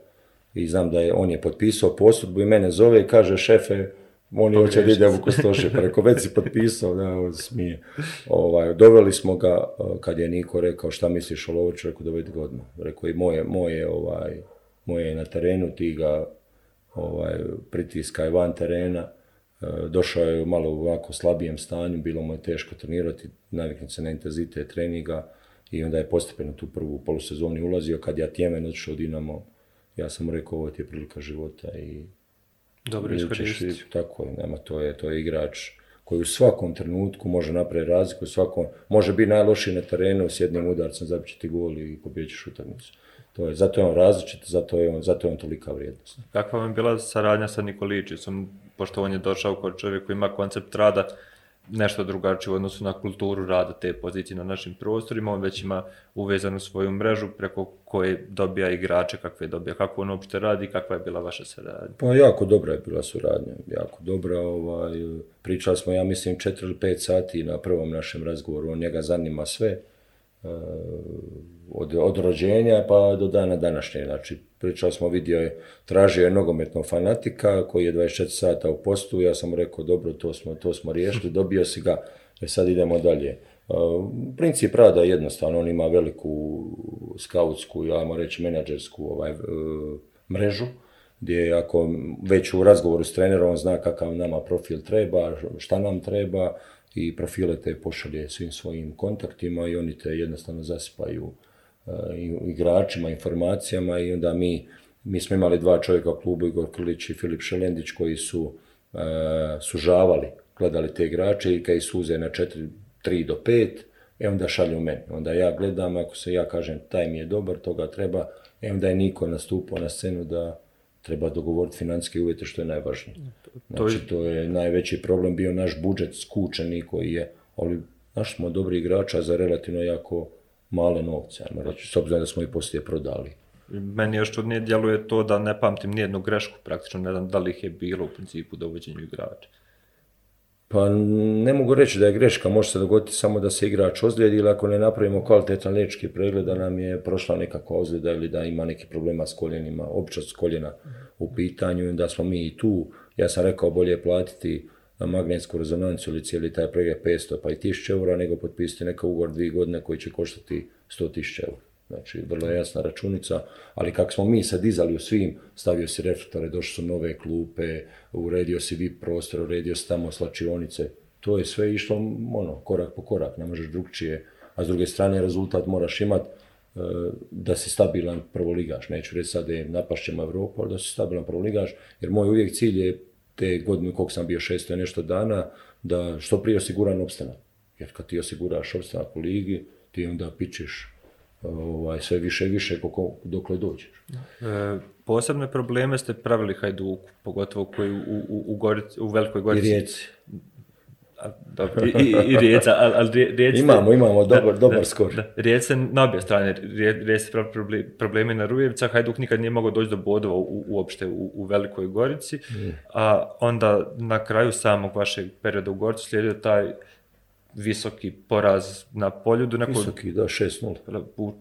i znam da je, on je potpisao posudbu i mene zove i kaže šefe, on hoće da ide u Kostoše, preko pa već si potpisao, da, smije. Ovaj, doveli smo ga, e, kad je Niko rekao šta misliš o lovu čovjeku, dovedi ga odmah. Rekao i moje, moje, ovaj, moje je na terenu, ti ga ovaj, je van terena. E, došao je malo u ovako slabijem stanju, bilo mu je teško trenirati, naviknut se na intenzitet treninga i onda je postepeno tu prvu polusezoni ulazio, kad ja tjemen odšao Dinamo, ja sam rekao ovo ti je prilika života i dobro iskoristiti. Tako je, nema, to je, to je igrač koji u svakom trenutku može napraviti razliku, u svakom, može biti najlošiji na terenu, s jednim udarcem zabit ti gol i pobjeći utakmicu. To je, zato je on različit, zato je on, zato tolika vrijednost. Kakva vam je bila saradnja sa Nikoličicom, pošto on je došao kao čovjek koji ima koncept rada, nešto drugačije u odnosu na kulturu rada te pozicije na našim prostorima, on već ima uvezanu svoju mrežu preko koje dobija igrače, kakve dobija, kako on uopšte radi, kakva je bila vaša saradnja? Pa jako dobra je bila suradnja, jako dobra, ovaj, pričali smo ja mislim 4 ili 5 sati na prvom našem razgovoru, on njega zanima sve, Eh, od, od rođenja pa do dana današnje. Znači, pričao smo, vidio je, tražio je nogometnog fanatika koji je 24 sata u postu, ja sam rekao, dobro, to smo, to smo riješili, dobio si ga, e sad idemo dalje. Eh, princip rada je jednostavno, on ima veliku skautsku, ja ajmo reći menadžersku ovaj, eh, mrežu, gdje ako već u razgovoru s trenerom zna kakav nama profil treba, šta nam treba, i profile te pošalje svim svojim kontaktima i oni te jednostavno zasipaju eh, igračima, informacijama i onda mi, mi smo imali dva čovjeka u klubu, Igor Krlić i Filip Šelendić koji su eh, sužavali, gledali te igrače i kad ih suze na 4, 3 do 5, e onda šalju meni. Onda ja gledam, ako se ja kažem taj mi je dobar, toga treba, e onda je niko nastupao na scenu da treba dogovoriti financijske uvjete što je najvažnije. Znači, to je najveći problem bio naš budžet skučeni koji je, ali naš smo dobri igrača za relativno jako male novce, ajmo reći, s obzirom da smo i poslije prodali. Meni još čudnije djeluje to da ne pamtim nijednu grešku praktično, ne znam da li ih je bilo u principu dovođenju igrača. Pa ne mogu reći da je greška, može se dogoditi samo da se igrač ozlijedi ili ako ne napravimo kvalitetan liječki pregled da nam je prošla nekakva ozljeda ili da ima neki problema s koljenima, opća s koljena u pitanju, da smo mi i tu ja sam rekao bolje platiti magnetsku rezonancu ili cijeli taj pregled 500 pa i 1000 eura nego potpisati neka ugovor dvije godine koji će koštati 100.000 eura. Znači, vrlo jasna računica, ali kako smo mi sad izali u svim, stavio si reflektore, došli su nove klupe, uredio si VIP prostor, uredio si tamo slačionice. To je sve išlo ono, korak po korak, ne možeš drugčije. A s druge strane, rezultat moraš imati da si stabilan prvoligaš. Neću reći sad da napašćemo Europu, ali da si stabilan prvoligaš, jer moj uvijek cilj je te godine koliko sam bio šesto i nešto dana, da što prije osiguran opstanak. Jer kad ti osiguraš opstanak u ligi, ti onda pičeš e, ovaj, sve više i više koliko, dokle dođeš. E, posebne probleme ste pravili Hajduku, pogotovo u, u, Velikoj Gorici. Rijeci i, i, ali, ali Imamo, imamo, dobar, dobar skor. se na obje strane, Rijeka problemi na Rujevca, Hajduk nikad nije mogao doći do bodova u, uopšte u, Velikoj Gorici, a onda na kraju samog vašeg perioda u Gorcu slijedio taj visoki poraz na poljudu. na visoki, da, 6-0.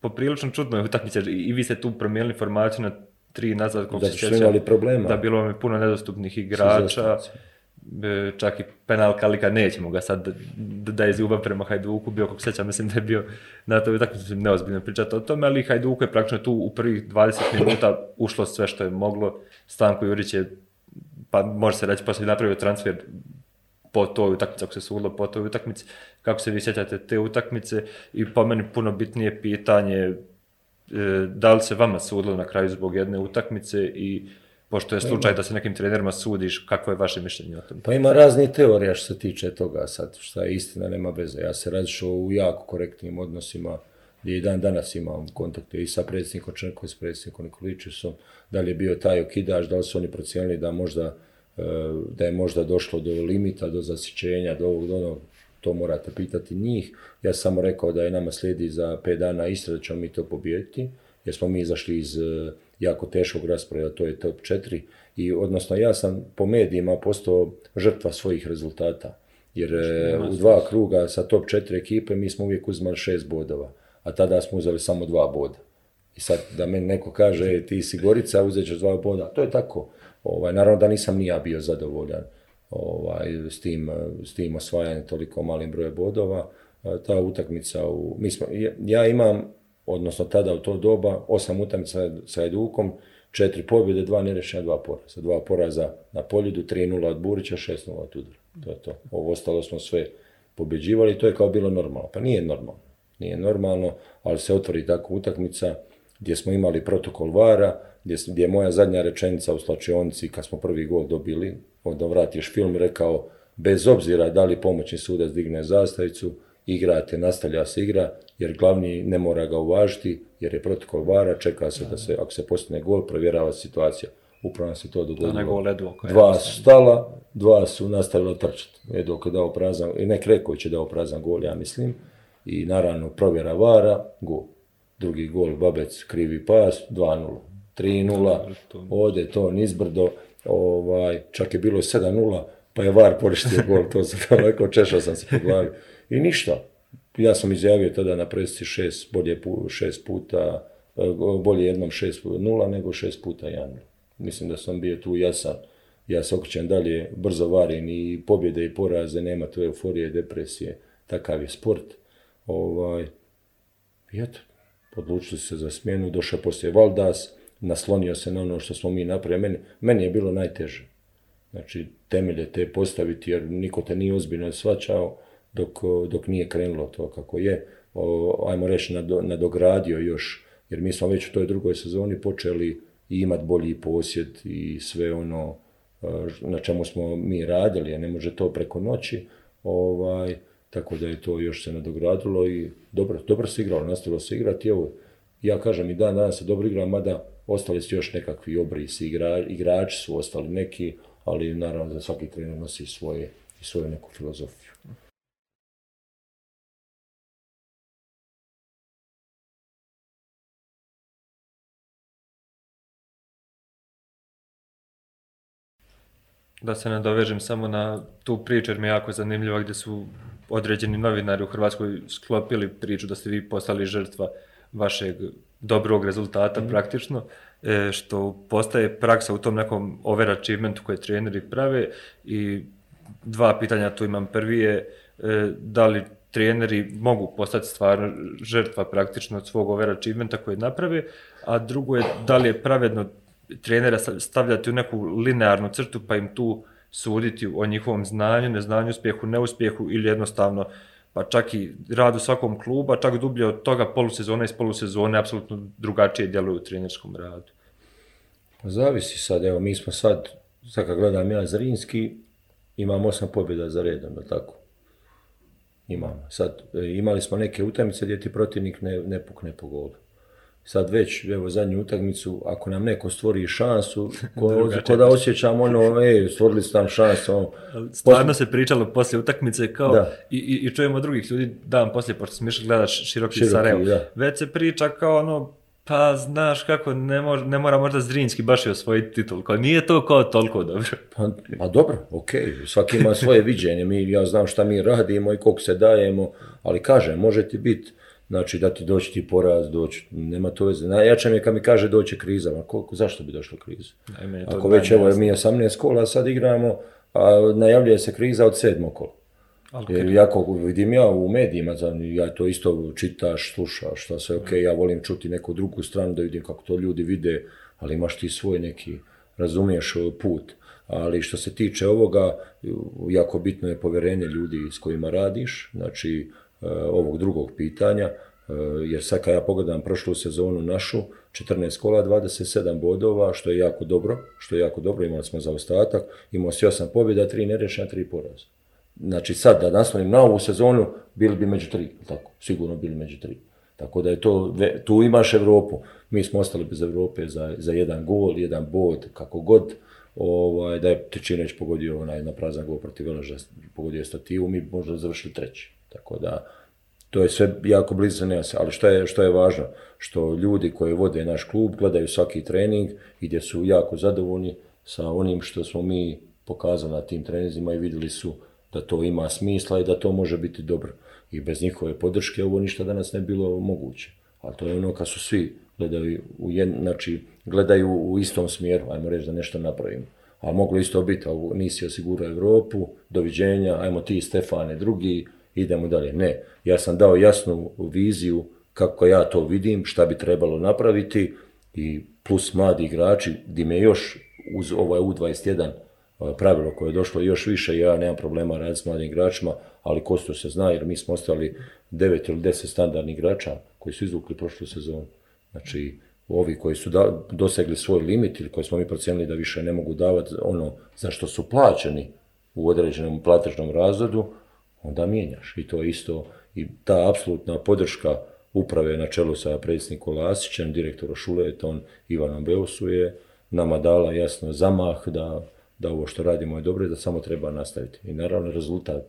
Poprilično čudno je utakmice, i vi ste tu promijenili formaciju na tri nazad, koliko se Da, bilo vam je puno nedostupnih igrača. E, čak i penal Kalika, nećemo ga sad da je prema Hajduku, bio kako sećam, mislim da je bio na to utakmici, neozbiljno pričati o tome, ali Hajduku je praktično tu u prvih 20 minuta ušlo sve što je moglo. Stanko Jurić je, pa može se reći, poslije napravio transfer po toj utakmici, ako se sudilo po toj utakmici, kako se vi sjećate te utakmice i po meni puno bitnije pitanje e, da li se vama sudilo na kraju zbog jedne utakmice i pošto je slučaj da se nekim trenerima sudiš, kako je vaše mišljenje o tom? Pa ima razni teorija što se tiče toga sad, šta je istina, nema veze. Ja se razišao u jako korektnim odnosima, gdje i dan danas imam kontakte i sa predsjednikom i s predsjednikom Nikolićusom, da li je bio taj okidač, da li su oni procijenili da možda e, da je možda došlo do limita, do zasićenja, do ovog, do onog, to morate pitati njih. Ja sam samo rekao da je nama slijedi za 5 dana istra, da ćemo mi to pobijediti, jer smo mi izašli iz e, jako teškog rasprava, to je top 4. I odnosno ja sam po medijima postao žrtva svojih rezultata. Jer e, u dva kruga sa top 4 ekipe mi smo uvijek uzmali šest bodova, a tada smo uzeli samo dva boda. I sad da meni neko kaže e, ti si Gorica, uzet ćeš dva boda, to je tako. Ovaj, naravno da nisam ni ja bio zadovoljan ovaj, s, tim, s osvajanjem toliko malim brojem bodova. Ta utakmica, u, ja imam odnosno tada u to doba, osam utakmica sa Edukom, četiri pobjede, dva nerešena, dva poraza. Dva poraza na Poljudu, 3-0 od Burića, 6-0 od Tudora. To je to. Ovo ostalo smo sve pobjeđivali, to je kao bilo normalno. Pa nije normalno. Nije normalno, ali se otvori tako utakmica gdje smo imali protokol vara, gdje, je moja zadnja rečenica u slačionici kad smo prvi gol dobili, onda vratiš film, rekao, bez obzira da li pomoćni sudac digne zastavicu, igrate, nastavlja se igra, jer glavni ne mora ga uvažiti, jer je protokol vara, čeka se da se, ako se postane gol, provjerava situacija. Upravo se to dogodilo. Dva su stala, dva su nastavila trčati. jedo je dao prazan, i nek Reković je dao prazan gol, ja mislim. I naravno provjera vara, gol. Drugi gol, Babec, krivi pas, 2-0. 3-0, ode to nizbrdo, ovaj, čak je bilo 7-0, pa je var porištio gol, to sam (laughs) rekao, češao sam se po glavi. I ništa, ja sam izjavio tada na presici šest, bolje pu, šest puta, e, bolje jednom šest nula nego šest puta jedan. Mislim da sam bio tu jasan. Ja se okrećem dalje, brzo varim i pobjede i poraze, nema tu euforije, depresije, takav je sport. Ovaj, I eto, odlučili se za smjenu, došao poslije Valdas, naslonio se na ono što smo mi napravili. Meni, je bilo najteže. Znači, temelje te postaviti jer niko te nije ozbiljno svačao dok, dok nije krenulo to kako je, o, ajmo reći, nadogradio još, jer mi smo već u toj drugoj sezoni počeli imati bolji posjed i sve ono e, na čemu smo mi radili, a ne može to preko noći, ovaj, tako da je to još se nadogradilo i dobro, dobro se igralo, nastavilo se igrati, evo, ja kažem i dan danas se dobro igra, mada ostali su još nekakvi obrisi, igra, igrači su ostali neki, ali naravno da svaki trener nosi svoje, svoju neku filozofiju. Da se nadovežem samo na tu priču jer mi je jako zanimljiva gdje su određeni novinari u Hrvatskoj sklopili priču da ste vi postali žrtva vašeg dobrog rezultata mhm. praktično, e, što postaje praksa u tom nekom overachievementu koje treneri prave i dva pitanja tu imam. Prvi je e, da li treneri mogu postati stvarno žrtva praktično od svog overachievementa koje naprave, a drugo je da li je pravedno trenera stavljati u neku linearnu crtu pa im tu suditi o njihovom znanju, neznanju, uspjehu, neuspjehu ili jednostavno pa čak i rad u svakom klubu, čak dublje od toga polusezona iz polusezone apsolutno drugačije djeluju u trenerskom radu. Pa zavisi sad, evo, mi smo sad, sad kad gledam ja Zrinski, imam osam pobjeda za redom, tako? Imamo. Sad, e, imali smo neke utamice gdje ti protivnik ne, ne pukne po golu sad već, evo zadnju utakmicu, ako nam neko stvori šansu, (laughs) ko, ko da osjećam ono, (laughs) e, stvorili su nam šansu. Ono. Stvarno se pričalo poslije utakmice kao, da. I, i, čujemo drugih ljudi dan poslije, pošto smo išli gledaš široki, široki već se priča kao ono, pa znaš kako, ne, mora možda zrinski baš i osvojiti titul, kao nije to kao toliko dobro. Pa, pa dobro, okej, svaki ima svoje (laughs) viđenje, mi, ja znam šta mi radimo i koliko se dajemo, ali kažem, može ti biti Znači da ti doći ti poraz, doći, nema to veze. Najjače mi je kad mi kaže doći kriza, ma koliko, zašto bi došlo kriza? Ako već evo, mi je 18 kola, sad igramo, a najavljuje se kriza od sedmog kola. Jer jako vidim ja u medijima, ja to isto čitaš, slušaš, šta sve, ok, ja volim čuti neku drugu stranu da vidim kako to ljudi vide, ali imaš ti svoj neki, razumiješ e, put. Ali što se tiče ovoga, jako bitno je povjerenje ljudi s kojima radiš, znači E, ovog drugog pitanja, e, jer sad kad ja pogledam prošlu sezonu našu, 14 kola, 27 bodova, što je jako dobro, što je jako dobro, imali smo zaostatak, imao si 8 pobjeda, 3 nerešena, 3 poraza. Znači sad da nastavim na ovu sezonu, bili bi među tri, tako, sigurno bili među tri. Tako da je to, tu imaš Evropu, Mi smo ostali bez Evrope za, jedan gol, jedan bod, kako god. Ovaj, da je Tečineć pogodio onaj na prazan gol protiv Veleža, pogodio je stativu, mi možda završili treći. Tako da, to je sve jako blizu nas, ali što je, što je važno? Što ljudi koji vode naš klub gledaju svaki trening i gdje su jako zadovoljni sa onim što smo mi pokazali na tim treninzima i vidjeli su da to ima smisla i da to može biti dobro. I bez njihove podrške ovo ništa danas ne bilo moguće. Ali to je ono kad su svi gledaju u, znači, gledaju u istom smjeru, ajmo reći da nešto napravimo. A moglo isto biti, ali nisi osigurao Europu, doviđenja, ajmo ti Stefane drugi, idemo dalje. Ne, ja sam dao jasnu viziju kako ja to vidim, šta bi trebalo napraviti i plus mladi igrači gdje me još uz ovaj U21 e, pravilo koje je došlo još više, ja nemam problema raditi s mladim igračima, ali Kosto se zna jer mi smo ostali 9 ili 10 standardnih igrača koji su izvukli prošlu sezonu. Znači, ovi koji su dosegli svoj limit ili koji smo mi procijenili da više ne mogu davati ono za što su plaćeni u određenom platežnom razredu, onda mijenjaš. I to je isto i ta apsolutna podrška uprave na čelu sa predsjednikom Lasićem, direktorom Šuletom, Ivanom Beusu je nama dala jasno zamah da, da ovo što radimo je dobro i da samo treba nastaviti. I naravno rezultat,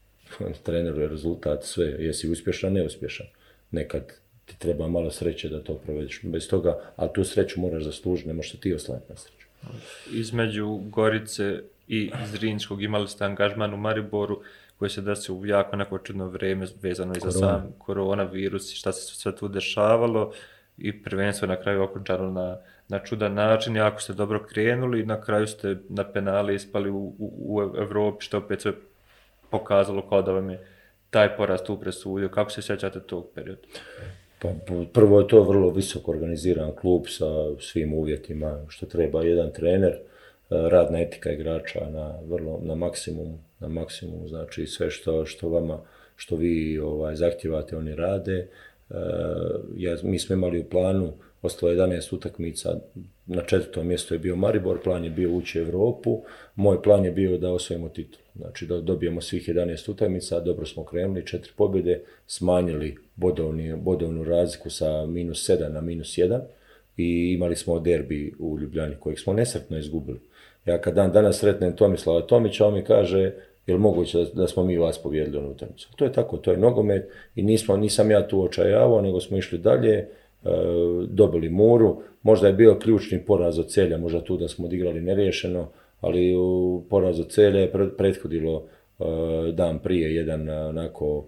(laughs) trener je rezultat sve, jesi uspješan, neuspješan. Nekad ti treba malo sreće da to provedeš. Bez toga, a tu sreću moraš zaslužiti, ne možeš ti oslaniti na sreću. Između Gorice i Zrinskog imali ste angažman u Mariboru koji se desio u jako neko čudno vrijeme vezano i za sam koronavirus i šta se sve tu dešavalo i prvenstvo na kraju okončano na, na čudan način, jako ste dobro krenuli i na kraju ste na penali ispali u, u, u Evropi, što opet se pokazalo kao da vam je taj porast tu presudio. Kako se sjećate tog perioda? Pa, prvo je to vrlo visoko organiziran klub sa svim uvjetima što treba jedan trener, e, radna etika igrača na, vrlo, na maksimum na maksimum, znači sve što, što vama, što vi ovaj, zahtjevate, oni rade. E, ja, mi smo imali u planu, ostalo 11 utakmica, na četvrtom mjestu je bio Maribor, plan je bio ući u Europu, moj plan je bio da osvojimo titul. Znači da dobijemo svih 11 utakmica, dobro smo krenuli, četiri pobjede, smanjili bodovni, bodovnu razliku sa minus 7 na minus 1 i imali smo derbi u Ljubljani kojeg smo nesretno izgubili. Ja kad dan danas sretnem Tomislava Tomića, on mi kaže li moguće da, smo mi vas pobijedili na utakmicu? To je tako, to je nogomet i nismo, nisam ja tu očajavao, nego smo išli dalje, e, dobili muru. Možda je bio ključni poraz od celja, možda tu da smo odigrali nerješeno, ali poraz od celja je prethodilo e, dan prije jedan e, onako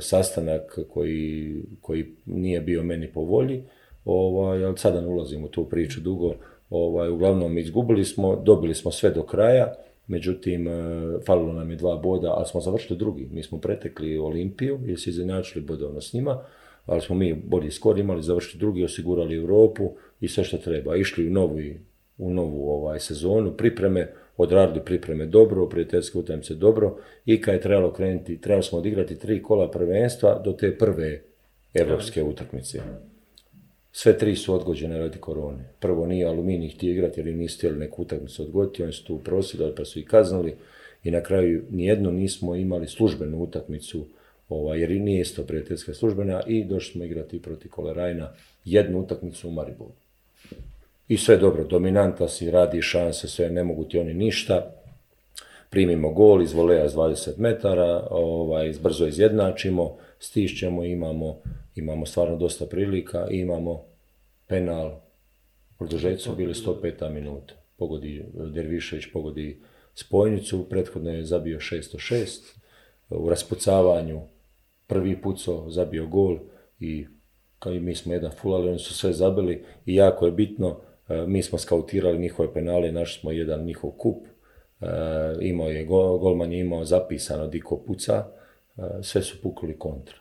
sastanak koji, koji nije bio meni po volji, ovaj, ali sada ne ulazim u tu priču dugo, ovaj, uglavnom izgubili smo, dobili smo sve do kraja, međutim e, falilo nam je dva boda, ali smo završili drugi. Mi smo pretekli Olimpiju jer se izjednačili bodovno s njima, ali smo mi bolji skor imali, završili drugi, osigurali Europu i sve što treba. Išli u novu, u novu ovaj, sezonu, pripreme, odradili pripreme dobro, prijateljske utakmice dobro i kad je trebalo krenuti, trebali smo odigrati tri kola prvenstva do te prve europske utakmice. Sve tri su odgođene radi korone. Prvo nije aluminij htio igrati jer im nisu htjeli neku utakmicu odgoditi, oni su tu prosili, pa su i kaznili i na kraju nijedno nismo imali službenu utakmicu ovaj, jer i nije isto prijateljska službena i došli smo igrati protiv Kolerajna jednu utakmicu u Mariboru. I sve dobro, dominanta si, radi šanse, sve, ne mogu ti oni ništa. Primimo gol iz voleja s 20 metara, ovaj, brzo izjednačimo, stišćemo, imamo imamo stvarno dosta prilika imamo penal. U su bili 105 minuta. Pogodi Dervišević, pogodi spojnicu, prethodno je zabio 606. U raspucavanju prvi puco zabio gol i kao i mi smo jedan fulali, oni su sve zabili i jako je bitno, e, mi smo skautirali njihove penale našli smo jedan njihov kup. E, imao je, golman je imao zapisano diko puca, e, sve su pukli kontra.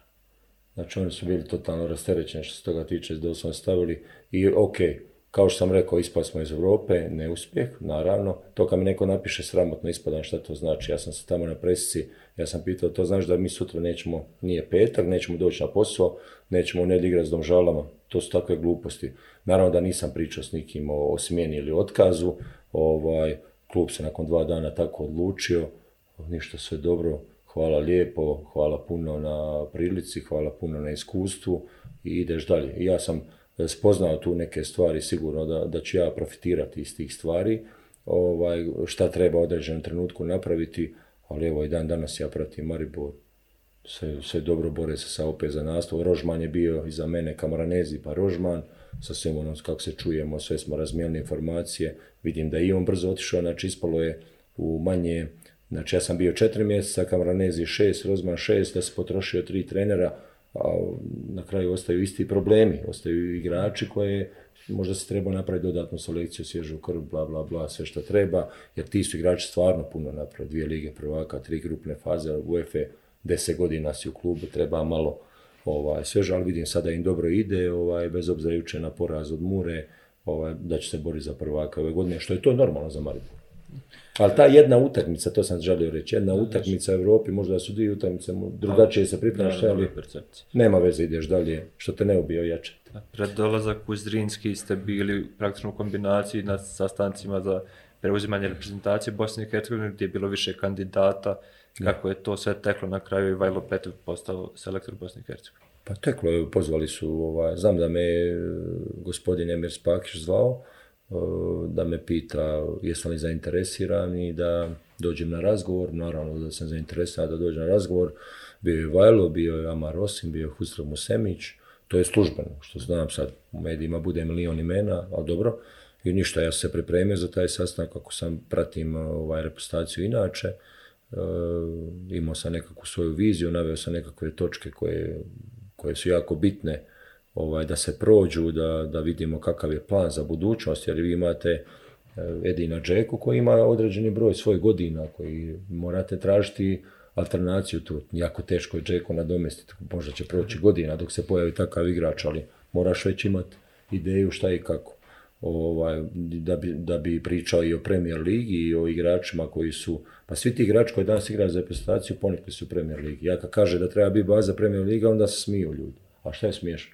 Znači oni su bili totalno rasterećeni što se toga tiče, doslovno stavili i ok, kao što sam rekao, ispali smo iz Europe, neuspjeh, naravno. To kad mi neko napiše sramotno ispadan šta to znači? Ja sam se tamo na presici, ja sam pitao, to znaš da mi sutra nećemo, nije petak, nećemo doći na posao, nećemo ne igrati s domžalama. To su takve gluposti. Naravno da nisam pričao s nikim o, o smjeni ili otkazu. Ovaj, klub se nakon dva dana tako odlučio, ništa sve dobro, hvala lijepo, hvala puno na prilici, hvala puno na iskustvu i ideš dalje. ja sam e, spoznao tu neke stvari sigurno da, da ću ja profitirati iz tih stvari, ovaj, šta treba u određenom trenutku napraviti, ali evo i dan danas ja pratim Maribor, se, se dobro bore se sa opet za naslov. Rožman je bio iza mene Kamaranezi pa Rožman, sa svim onom kako se čujemo, sve smo razmijenili informacije, vidim da je i on brzo otišao, znači ispalo je u manje Znači ja sam bio četiri mjeseca, Kamranezi šest, Rozman šest, da se potrošio tri trenera, a na kraju ostaju isti problemi, ostaju igrači koje možda se treba napraviti dodatnu selekciju, svježu krv, bla, bla, bla, sve što treba, jer ti su igrači stvarno puno napravili, dvije lige prvaka, tri grupne faze, UEFA, deset godina si u klubu, treba malo ovaj, svježa, ali vidim sada im dobro ide, ovaj, bez obzira juče na poraz od Mure, ovaj, da će se boriti za prvaka ove godine, što je to normalno za Maribor. Ali ta jedna utakmica, to sam želio reći, jedna utakmica u Europi, možda su dvije utakmice, drugačije se pripremaš, ali nema veze, ideš dalje, što te ne ubio jače. Pred dolazak u Zrinski ste bili praktično u kombinaciji na sastancima za preuzimanje reprezentacije Bosne i Hercegovine gdje je bilo više kandidata, kako je to sve teklo na kraju i Vajlo Petrov postao selektor Bosne i Hercegovine. Pa teklo je, pozvali su, ovaj, znam da me gospodin Emir Spakiš zvao, Eh, da me pita jesu li zainteresirani da dođem na razgovor, naravno da sam zainteresiran da dođem na razgovor, bio je Vajlo, bio je Amar Osim, bio je hustro Musemić, to je službeno, što znam sad, u medijima bude milion imena, ali dobro, i ništa, ja sam se pripremio za taj sastanak, ako sam pratim ovaj, reputaciju inače, eh, imao sam nekakvu svoju viziju, naveo sam nekakve točke koje su jako bitne ovaj, da se prođu, da, da vidimo kakav je plan za budućnost, jer vi imate e, Edina Džeku koji ima određeni broj svojih godina koji morate tražiti alternaciju tu. Jako teško je Džeku nadomestiti, možda će proći godina dok se pojavi takav igrač, ali moraš već imati ideju šta i kako. Ovaj, da, bi, da bi pričao i o Premier Ligi i o igračima koji su, pa svi ti igrači koji danas igraju za reprezentaciju ponikli su u Premier Ligi. Ja kad kaže da treba biti baza Premier Liga, onda se smiju ljudi. A šta je smiješno?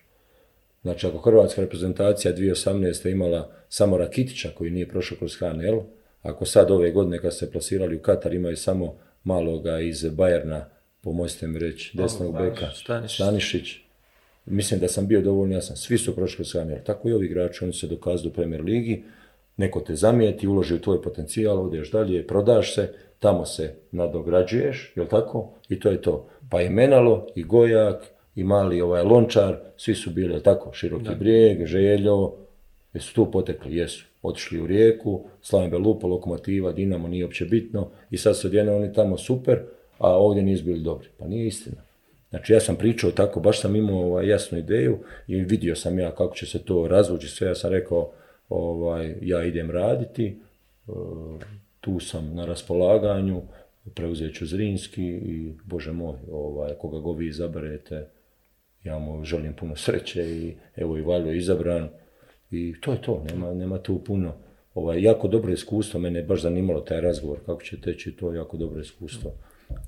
Znači, ako hrvatska reprezentacija 2018. imala samo Rakitića koji nije prošao kroz HNL, ako sad ove godine kad se plasirali u Katar imaju samo maloga iz Bajerna, pomozite mi reći, desnog beka, Stanišić. Mislim da sam bio dovoljno jasan. Svi su prošli kroz HNL. Tako i ovi igrači, oni se dokazuju u Premier Ligi. Neko te zamijeti, uloži u tvoj potencijal, odeš dalje, prodaš se, tamo se nadograđuješ, jel tako? I to je to. Pa i Menalo, i Gojak, i mali ovaj lončar, svi su bili tako, široki da. brijeg, željo, jesu tu potekli, jesu. Otišli u rijeku, Slavim Belupo, Lokomotiva, Dinamo, nije uopće bitno i sad su odjedno oni tamo super, a ovdje nisu bili dobri. Pa nije istina. Znači ja sam pričao tako, baš sam imao ovaj, jasnu ideju i vidio sam ja kako će se to razvući, sve ja sam rekao, ovaj, ja idem raditi, e, tu sam na raspolaganju, preuzet ću Zrinski i, Bože moj, ovaj, koga god vi izaberete, ja mu želim puno sreće i evo i Valjo je izabran i to je to, nema, nema tu puno. Ovaj, jako dobro iskustvo, mene je baš zanimalo taj razgovor, kako će teći to, jako dobro iskustvo.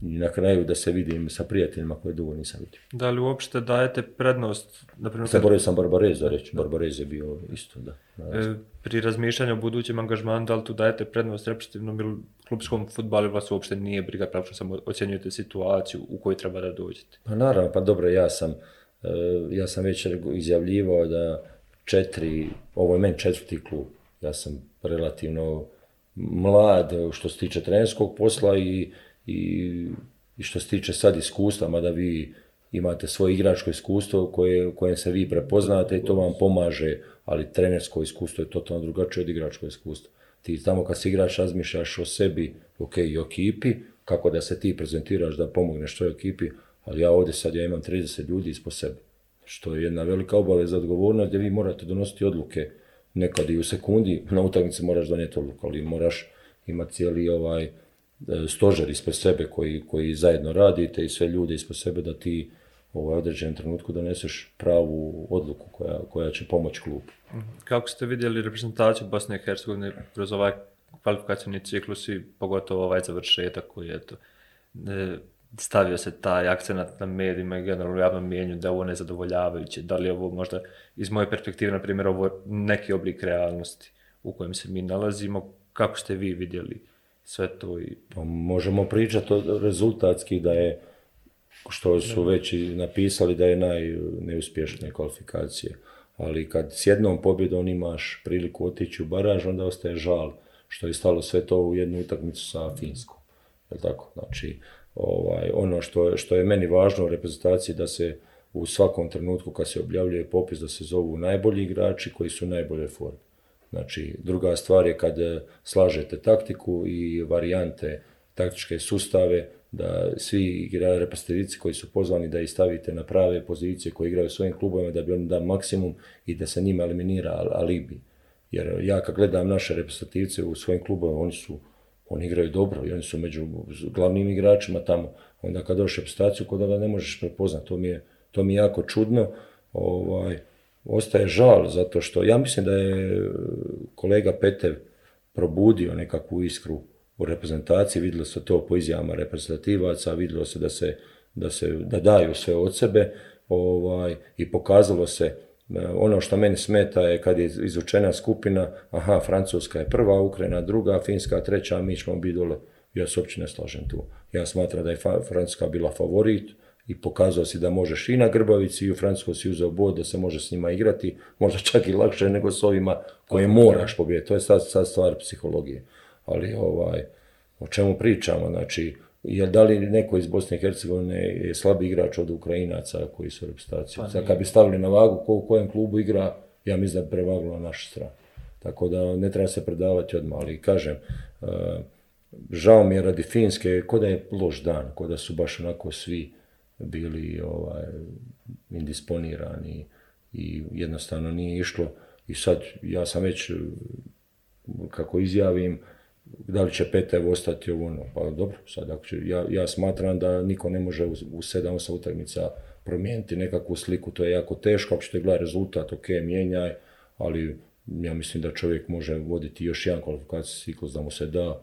I na kraju da se vidim sa prijateljima koje dugo nisam vidio. Da li uopšte dajete prednost? Naprimjer, Zaboravio sam Barbareza reći, Barbarez je bio isto, da. E, pri razmišljanju o budućem angažmanu, da li tu dajete prednost repštivnom ili klubskom futbalu, vas uopšte nije briga, što samo ocjenjujete situaciju u kojoj treba da dođete? Pa naravno, pa dobro, ja sam Eh, ja sam već izjavljivao da četiri, ovo je meni četvrti klub, ja sam relativno mlad eh, što se tiče trenerskog posla i, što se tiče sad iskustva, mada vi imate svoje igračko iskustvo koje, kojem se vi prepoznate i to vam pomaže, ali trenersko iskustvo je totalno drugačije od igračko iskustva. Ti tamo kad si igrač razmišljaš o sebi, ok, i o ekipi, kako da se ti prezentiraš, da pomogneš toj ekipi, ali ja ovdje sad ja imam 30 ljudi ispod sebe, što je jedna velika obaveza odgovornost gdje vi morate donositi odluke nekad i u sekundi, na utakmici moraš donijeti odluku, ali moraš imati cijeli ovaj e, stožer ispred sebe koji, koji zajedno radite i sve ljude ispod sebe da ti ovaj, u ovaj određenom trenutku doneseš pravu odluku koja, koja će pomoći klubu. Kako ste vidjeli reprezentaciju Bosne i Hercegovine kroz ovaj kvalifikacijni ciklus i pogotovo ovaj završetak koji je to? E, stavio se taj akcenat na medijima i generalno javnom mijenju da je ovo nezadovoljavajuće, da li je ovo možda iz moje perspektive, na primjer, ovo neki oblik realnosti u kojem se mi nalazimo, kako ste vi vidjeli sve to i... Pa možemo pričati rezultatski da je, što su već i napisali, da je najneuspješnije kvalifikacija. Ali kad s jednom pobjedom imaš priliku otići u baraž, onda ostaje žal što je stalo sve to u jednu utakmicu sa Finskom. Jel tako? Znači, ovaj, ono što, je meni važno u reprezentaciji da se u svakom trenutku kad se objavljuje popis da se zovu najbolji igrači koji su najbolje forme. Znači, druga stvar je kad eh, slažete taktiku i varijante taktičke sustave, da svi reprezentativci koji su pozvani da ih stavite na prave pozicije koji igraju svojim klubovima da bi oni da maksimum i da se njima eliminira alibi. Jer ja kad gledam naše reprezentativce u svojim klubovima, oni su oni igraju dobro i oni su među glavnim igračima tamo. Onda kad došli u kod ne možeš prepoznati. To mi je, to mi je jako čudno. Ovaj, ostaje žal, zato što ja mislim da je e, kolega Petev probudio nekakvu iskru u reprezentaciji, vidjelo se to po izjavama reprezentativaca, vidjelo se da se, da se da daju sve od sebe ovaj, i pokazalo se E, ono što meni smeta je kad je izučena skupina, aha, Francuska je prva, Ukrajina druga, Finska treća, mi ćemo biti dole. Ja se uopće ne slažem tu. Ja smatram da je Francuska bila favorit i pokazao si da možeš i na Grbavici i u Francuskoj si uzeo bod da se može s njima igrati, možda čak i lakše nego s ovima koje moraš pobijeti. To je sad, stvar psihologije. Ali ovaj, o čemu pričamo, znači jer da li neko iz Bosne i Hercegovine je slab igrač od Ukrajinaca koji su u Pa, kad bi stavili na vagu ko u kojem klubu igra, ja mislim da prevaglo na našu stranu. Tako da ne treba se predavati odmah, ali kažem, eh, žao mi je radi Finske, ko da je loš dan, ko da su baš onako svi bili ovaj, indisponirani i jednostavno nije išlo. I sad ja sam već, kako izjavim, da li će Petev ostati ovo ono, pa dobro, sad ako će, ja, ja smatram da niko ne može u, sedam 7-8 utakmica promijeniti nekakvu sliku, to je jako teško, ako ćete gledati rezultat, ok, mijenjaj, ali ja mislim da čovjek može voditi još jedan kvalifikacijski ciklus da mu se da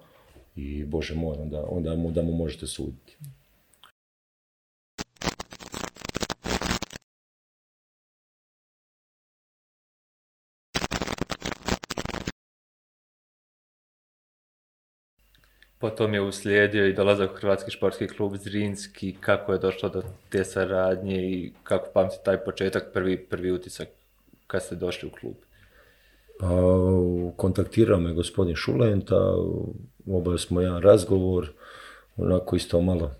i bože moj, onda, onda, onda mu možete suditi. Potom je uslijedio i dolazak u Hrvatski športski klub Zrinski, kako je došlo do te saradnje i kako pamti taj početak, prvi, prvi utisak kad ste došli u klub? Pa, kontaktirao me gospodin Šulenta, obavili smo jedan razgovor, onako isto malo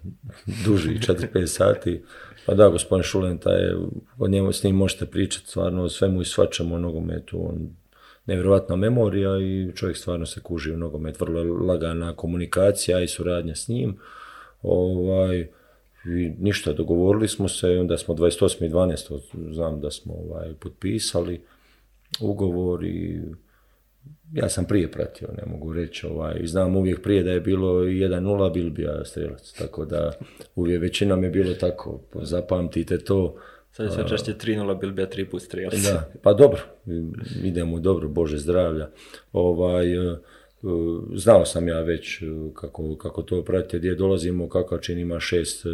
duži, 4-5 (laughs) sati. Pa da, gospodin Šulenta je, o njemu s njim možete pričati stvarno o svemu i svačemu o nogometu, on nevjerojatna memorija i čovjek stvarno se kuži u nogomet, vrlo lagana komunikacija i suradnja s njim. Ovaj, i ništa, dogovorili smo se i onda smo 28.12. znam da smo ovaj, potpisali ugovor i ja sam prije pratio, ne mogu reći, ovaj, znam uvijek prije da je bilo 1-0, bil bi ja strelac, tako da uvijek većinom je bilo tako, zapamtite to, Sad je sve češće 3-0 ja 3 plus 3. Da, (laughs) pa dobro, idemo dobro, Bože zdravlja. Ovaj, e, e, znao sam ja već e, kako, kako to pratite, gdje dolazimo, Čin ima šest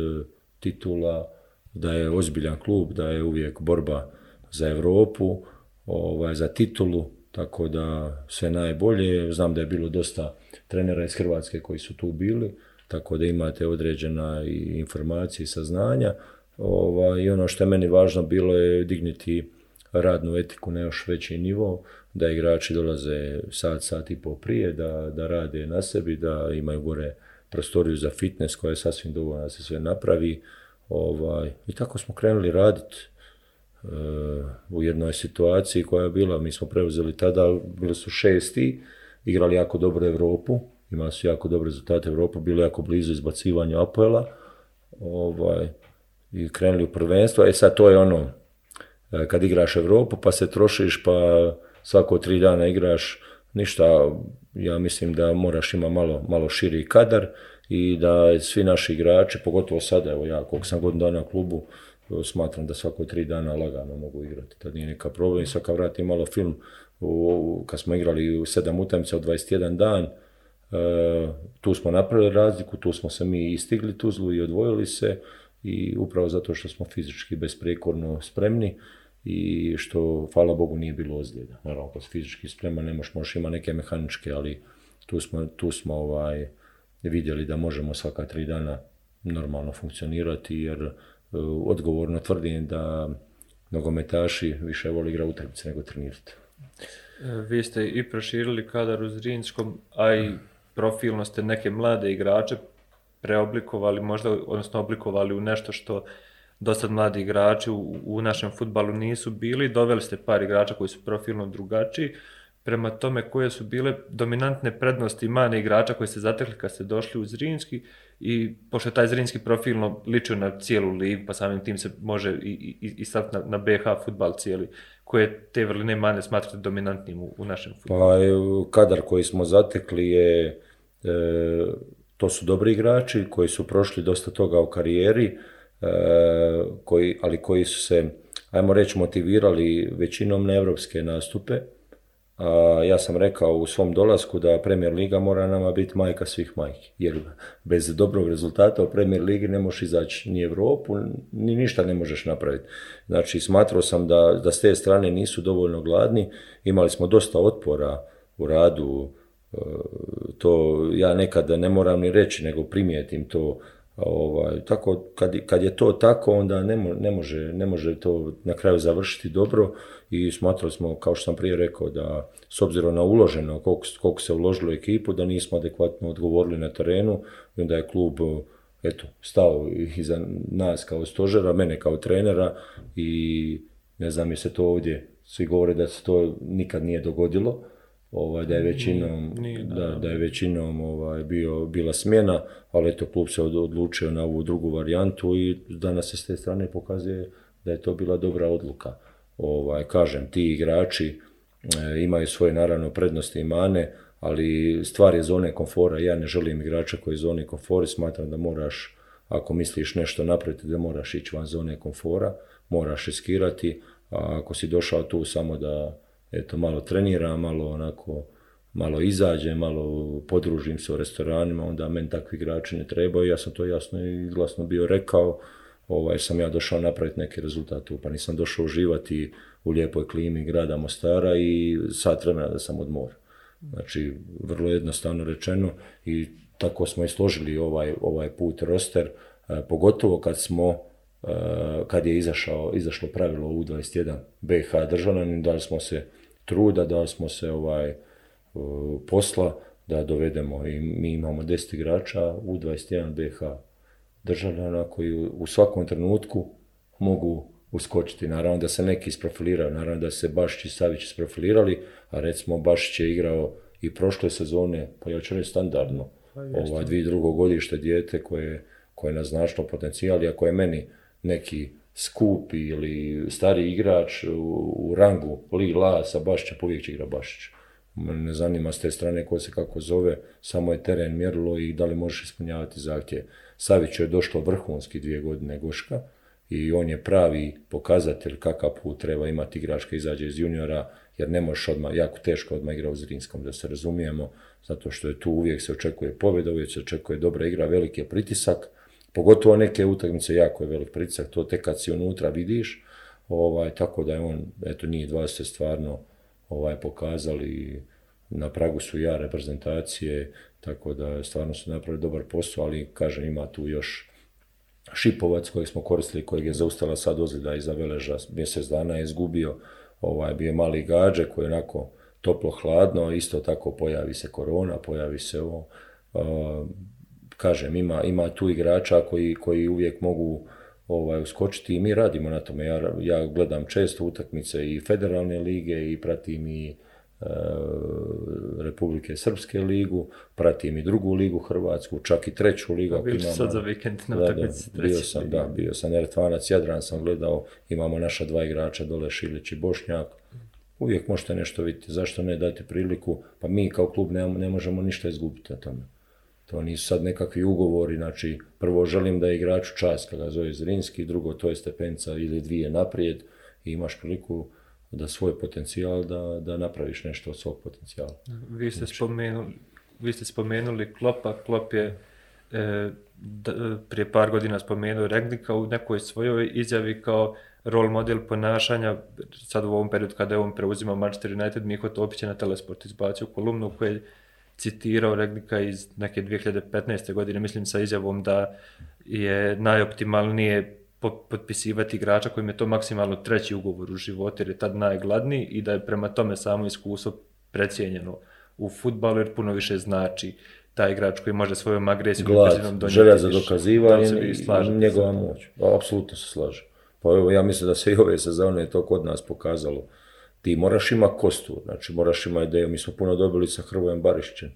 titula, da je ozbiljan klub, da je uvijek borba za Europu, ovaj, za titulu, tako da sve najbolje. Znam da je bilo dosta trenera iz Hrvatske koji su tu bili, tako da imate određena i informacije i saznanja. Ovaj, I ono što je meni važno bilo je digniti radnu etiku na još veći nivo, da igrači dolaze sat, sat i pol prije, da, rade na sebi, da imaju gore prostoriju za fitness koja je sasvim dovoljna da se sve napravi. Ovaj, I tako smo krenuli raditi e, u jednoj situaciji koja je bila, mi smo preuzeli tada, bili su šesti, igrali jako dobro Europu, imali su jako dobre rezultate Europu, bili jako blizu izbacivanja Apoela. Ovaj, i krenuli u prvenstvo. E sad to je ono, e, kad igraš Europu pa se trošiš pa svako tri dana igraš ništa, ja mislim da moraš ima malo, malo širi kadar i da svi naši igrači, pogotovo sada, evo ja koliko sam godin dana u klubu, e, smatram da svako tri dana lagano mogu igrati, tad nije neka problem. Svaka vrati malo film, kad smo igrali u sedam utakmica u 21 dan, e, tu smo napravili razliku, tu smo se mi istigli Tuzlu i odvojili se, i upravo zato što smo fizički besprekorno spremni i što, hvala Bogu, nije bilo ozljeda. Naravno, si fizički spreman, ne možeš, ima neke mehaničke, ali tu smo, tu smo ovaj, vidjeli da možemo svaka tri dana normalno funkcionirati, jer e, odgovorno tvrdim da nogometaši više vole igra utakmice nego trenirati. E, vi ste i proširili kadar u Zrinskom, a i profilno ste neke mlade igrače preoblikovali možda, odnosno oblikovali u nešto što do mladi igrači u, našem futbalu nisu bili, doveli ste par igrača koji su profilno drugačiji, prema tome koje su bile dominantne prednosti mane igrača koji ste zatekli kad ste došli u Zrinski i pošto taj Zrinski profilno ličio na cijelu liv pa samim tim se može i, i, i na, BH futbal cijeli, koje te vrline mane smatrate dominantnim u, našem futbalu? Pa e, kadar koji smo zatekli je e, to su dobri igrači koji su prošli dosta toga u karijeri, e, ali koji su se, ajmo reći, motivirali većinom na evropske nastupe. ja sam rekao u svom dolasku da Premier Liga mora nama biti majka svih majki, jer bez dobrog rezultata u Premier Ligi ne možeš izaći ni Europu, ni ništa ne možeš napraviti. Znači, smatrao sam da, da s te strane nisu dovoljno gladni, imali smo dosta otpora u radu to ja nekada ne moram ni reći, nego primijetim to. Ovaj, tako, kad, kad je to tako, onda ne, ne, može, ne može to na kraju završiti dobro i smatrali smo, kao što sam prije rekao, da s obzirom na uloženo, koliko, se uložilo ekipu, da nismo adekvatno odgovorili na terenu i onda je klub eto, stao iza nas kao stožera, mene kao trenera i ne znam je se to ovdje, svi govore da se to nikad nije dogodilo, ovaj, da je većinom, da, da, je većinom ovaj, bio, bila smjena, ali eto klub se odlučio na ovu drugu varijantu i danas se s te strane pokazuje da je to bila dobra odluka. Ovaj, kažem, ti igrači e, imaju svoje naravno prednosti i mane, ali stvar je zone komfora. Ja ne želim igrača koji je zone komfora, smatram da moraš, ako misliš nešto napraviti, da moraš ići van zone komfora, moraš riskirati, a ako si došao tu samo da eto, malo treniram, malo onako, malo izađem, malo podružim se u restoranima, onda meni takvi igrači ne trebaju, ja sam to jasno i glasno bio rekao, ovaj, sam ja došao napraviti neke rezultate, pa nisam došao uživati u lijepoj klimi grada Mostara i sat vremena da sam odmor. Znači, vrlo jednostavno rečeno i tako smo i složili ovaj, ovaj put roster, e, pogotovo kad smo e, kad je izašao, izašlo pravilo U21 BH državljanin, da smo se truda, da smo se ovaj, e, posla da dovedemo i mi imamo 10 igrača u 21 BH državljana koji u svakom trenutku mogu uskočiti. Naravno da se neki isprofiliraju, naravno da se Bašić i Savić isprofilirali, a recimo Bašić je igrao i prošle sezone, pa ja ću reći standardno, pa ovaj, dvije drugogodište dijete koje, koje je naznačilo potencijal, iako je meni neki skupi ili stari igrač u, rangu Li sa Bašića, povijek igra Bašić. Ne zanima s te strane ko se kako zove, samo je teren mjerilo i da li možeš ispunjavati zahtjev. Savić je došlo vrhunski dvije godine Goška i on je pravi pokazatelj kakav put treba imati igrač kad izađe iz juniora, jer ne možeš odmah, jako teško odmah igra u Zrinskom, da se razumijemo, zato što je tu uvijek se očekuje pobjeda, uvijek se očekuje dobra igra, veliki je pritisak, Pogotovo neke utakmice jako je velik pritisak, to tek kad si unutra vidiš, ovaj, tako da je on, eto njih dva se stvarno ovaj, pokazali, na pragu su ja reprezentacije, tako da stvarno su napravili dobar posao, ali kažem ima tu još Šipovac kojeg smo koristili, kojeg je zaustala sad ozljeda iza Veleža, mjesec dana je izgubio, ovaj, bio mali gađe koji je onako toplo hladno, isto tako pojavi se korona, pojavi se ovo, kažem, ima, ima tu igrača koji, koji uvijek mogu ovaj, uskočiti i mi radimo na tome. Ja, ja gledam često utakmice i federalne lige i pratim i e, Republike Srpske ligu, pratim i drugu ligu Hrvatsku, čak i treću ligu. Bio sad za vikend na Bio sam, da, bio sam eretvanac, Jadran sam gledao, imamo naša dva igrača dole Šilić i Bošnjak, uvijek možete nešto vidjeti, zašto ne dati priliku, pa mi kao klub ne, ne možemo ništa izgubiti na tome. To nisu sad nekakvi ugovori, znači prvo želim da je igraču čast kada zove Zrinski, drugo to je stepenca ili dvije naprijed i imaš priliku da svoj potencijal, da, napraviš nešto od svog potencijala. Vi ste, znači- spomenuli, Klopa, Klop je e, e, prije par godina spomenuo Regnika u nekoj svojoj izjavi kao rol model ponašanja, sad u ovom periodu kada je on preuzimao Manchester United, Miho Topić je na Telesport izbacio kolumnu u kojoj citirao Regnika iz neke 2015. godine, mislim sa izjavom da je najoptimalnije potpisivati igrača kojim je to maksimalno treći ugovor u životu jer je tad najgladniji i da je prema tome samo iskustvo precijenjeno u futbalu jer puno više znači taj igrač koji može svojom agresijom Glad, želja za dokazivanje i njegova moć. Apsolutno se slažem. Pa evo, ja mislim da se i ove sezone je to kod nas pokazalo ti moraš ima kostu, znači moraš ima ideju. Mi smo puno dobili sa Hrvojem Barišćem,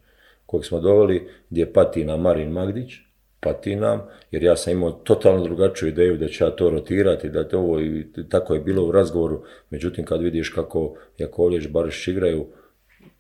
kojeg smo doveli, gdje pati na Marin Magdić, pati nam, jer ja sam imao totalno drugačiju ideju da će ja to rotirati, da to ovo, i tako je bilo u razgovoru. Međutim, kad vidiš kako Jakovljeć, Barišić igraju,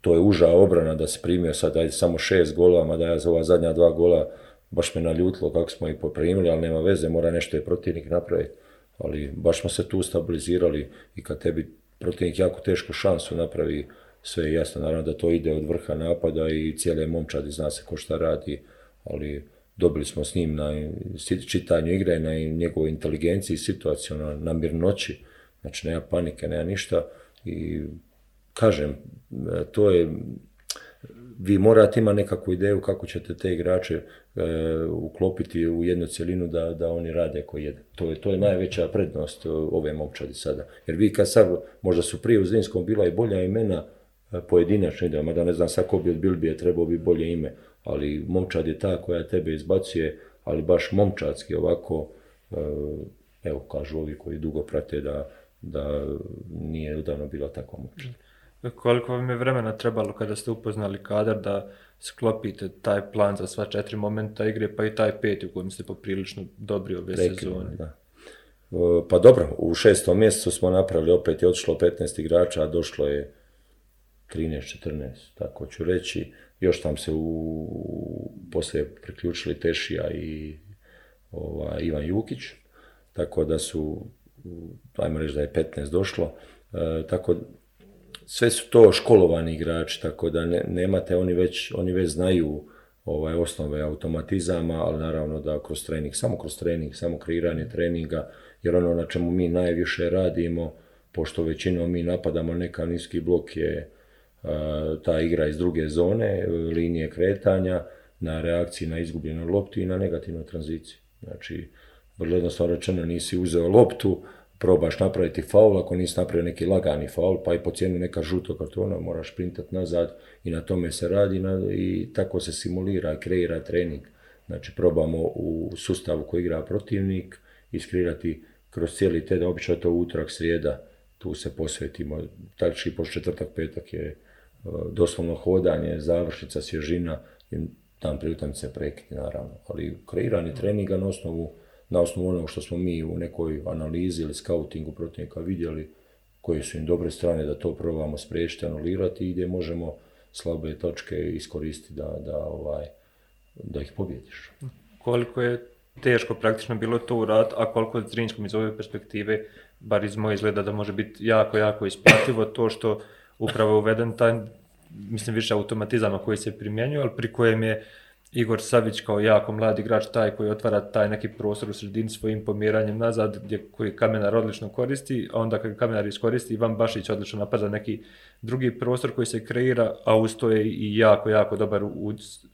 to je uža obrana da se primio sad da je samo šest golova, mada ja za ova zadnja dva gola baš me naljutilo kako smo ih poprimili, ali nema veze, mora nešto je protivnik napraviti. Ali baš smo se tu stabilizirali i kad tebi protivnik jako tešku šansu napravi, sve je jasno, naravno da to ide od vrha napada i cijele momčadi zna se ko šta radi, ali dobili smo s njim na čitanju igre, na njegovoj inteligenciji, situaciju, na mirnoći, znači nema panike, nema ništa i kažem, e, to je vi morate imati nekakvu ideju kako ćete te igrače e, uklopiti u jednu cjelinu da, da oni rade ako jedan. To je, to je najveća prednost e, ove momčadi sada. Jer vi kad sad, možda su prije u Zinskom bila i bolja imena e, pojedinačno ideja, da ne znam sad bi od Bilbije trebao bi bolje ime, ali momčad je ta koja tebe izbacuje, ali baš momčadski ovako, evo kažu ovi koji dugo prate da, da nije odavno bila takva momčad. Koliko vam je vremena trebalo kada ste upoznali kadar da sklopite taj plan za sva četiri momenta igre, pa i taj peti u kojem ste poprilično dobri ove sezone? Pa dobro, u šestom mjesecu smo napravili, opet je otišlo 15 igrača, a došlo je 13-14, tako ću reći. Još tam se u, poslije priključili Tešija i Ivan Jukić, tako da su, ajmo reći da je 15 došlo, e, tako sve su to školovani igrači, tako da ne, nemate, oni već, oni već znaju ovaj, osnove automatizama, ali naravno da kroz trening, samo kroz trening, samo kreiranje treninga, jer ono na čemu mi najviše radimo, pošto većinom mi napadamo neka niski blok je e, ta igra iz druge zone, e, linije kretanja, na reakciji na izgubljenu loptu i na negativnu tranziciju. Znači, vrlo jednostavno rečeno nisi uzeo loptu, probaš napraviti faul, ako nisi napravio neki lagani faul, pa i po cijenu neka žuto kartona, moraš printati nazad i na tome se radi i tako se simulira i kreira trening. Znači probamo u sustavu koji igra protivnik iskreirati kroz cijeli tjedan, obično je to utorak, srijeda, tu se posvetimo, Tački po četvrtak, petak je e, doslovno hodanje, završnica, svježina, i tam prilutam se prekiti, naravno, ali kreiranje treninga na osnovu na osnovu onog što smo mi u nekoj analizi ili skautingu protivnika vidjeli, koje su im dobre strane da to probamo spriječiti, anulirati i gdje možemo slabe točke iskoristiti da, da, ovaj, da ih pobjediš. Koliko je teško praktično bilo to uraditi, a koliko Zrinjskom iz ove perspektive, bar iz moje izgleda da može biti jako, jako isplativo to što upravo uveden taj, mislim, više automatizama koji se primjenjuje, ali pri kojem je Igor Savić kao jako mladi igrač, taj koji otvara taj neki prostor u sredini svojim pomjeranjem nazad, gdje koji Kamenar odlično koristi, a onda kad Kamenar iskoristi, Ivan Bašić odlično napada neki drugi prostor koji se kreira, a uz to je i jako, jako dobar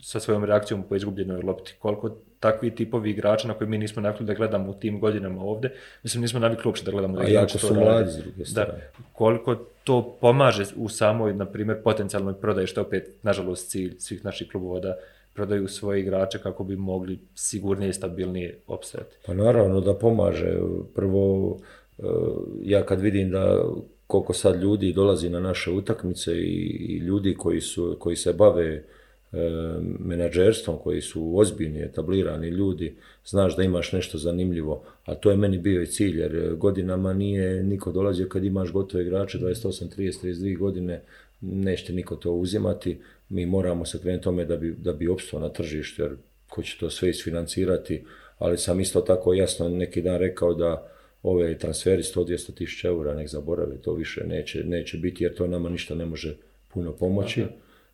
sa svojom reakcijom po izgubljenoj lopti. Koliko takvi tipovi igrača na koje mi nismo navikli da gledamo u tim godinama ovdje, mislim nismo navikli uopće da gledamo da mladi druge koliko to pomaže u samoj, na primjer, potencijalnoj prodaji, što je opet, nažalost, cilj svih naših klubova da prodaju svoje igrače kako bi mogli sigurnije i stabilnije opstajati. Pa naravno da pomaže. Prvo, e, ja kad vidim da koliko sad ljudi dolazi na naše utakmice i ljudi koji, su, koji se bave e, menadžerstvom koji su ozbiljni, etablirani ljudi, znaš da imaš nešto zanimljivo, a to je meni bio i cilj, jer godinama nije niko dolazio kad imaš gotove igrače, 28, 30, 32 godine, neće niko to uzimati, mi moramo se krenuti tome da bi, da bi opstao na tržištu, jer ko će to sve isfinancirati, ali sam isto tako jasno neki dan rekao da ove transferi 100-200 tisuća eura, nek zaborave, to više neće, neće biti jer to nama ništa ne može puno pomoći.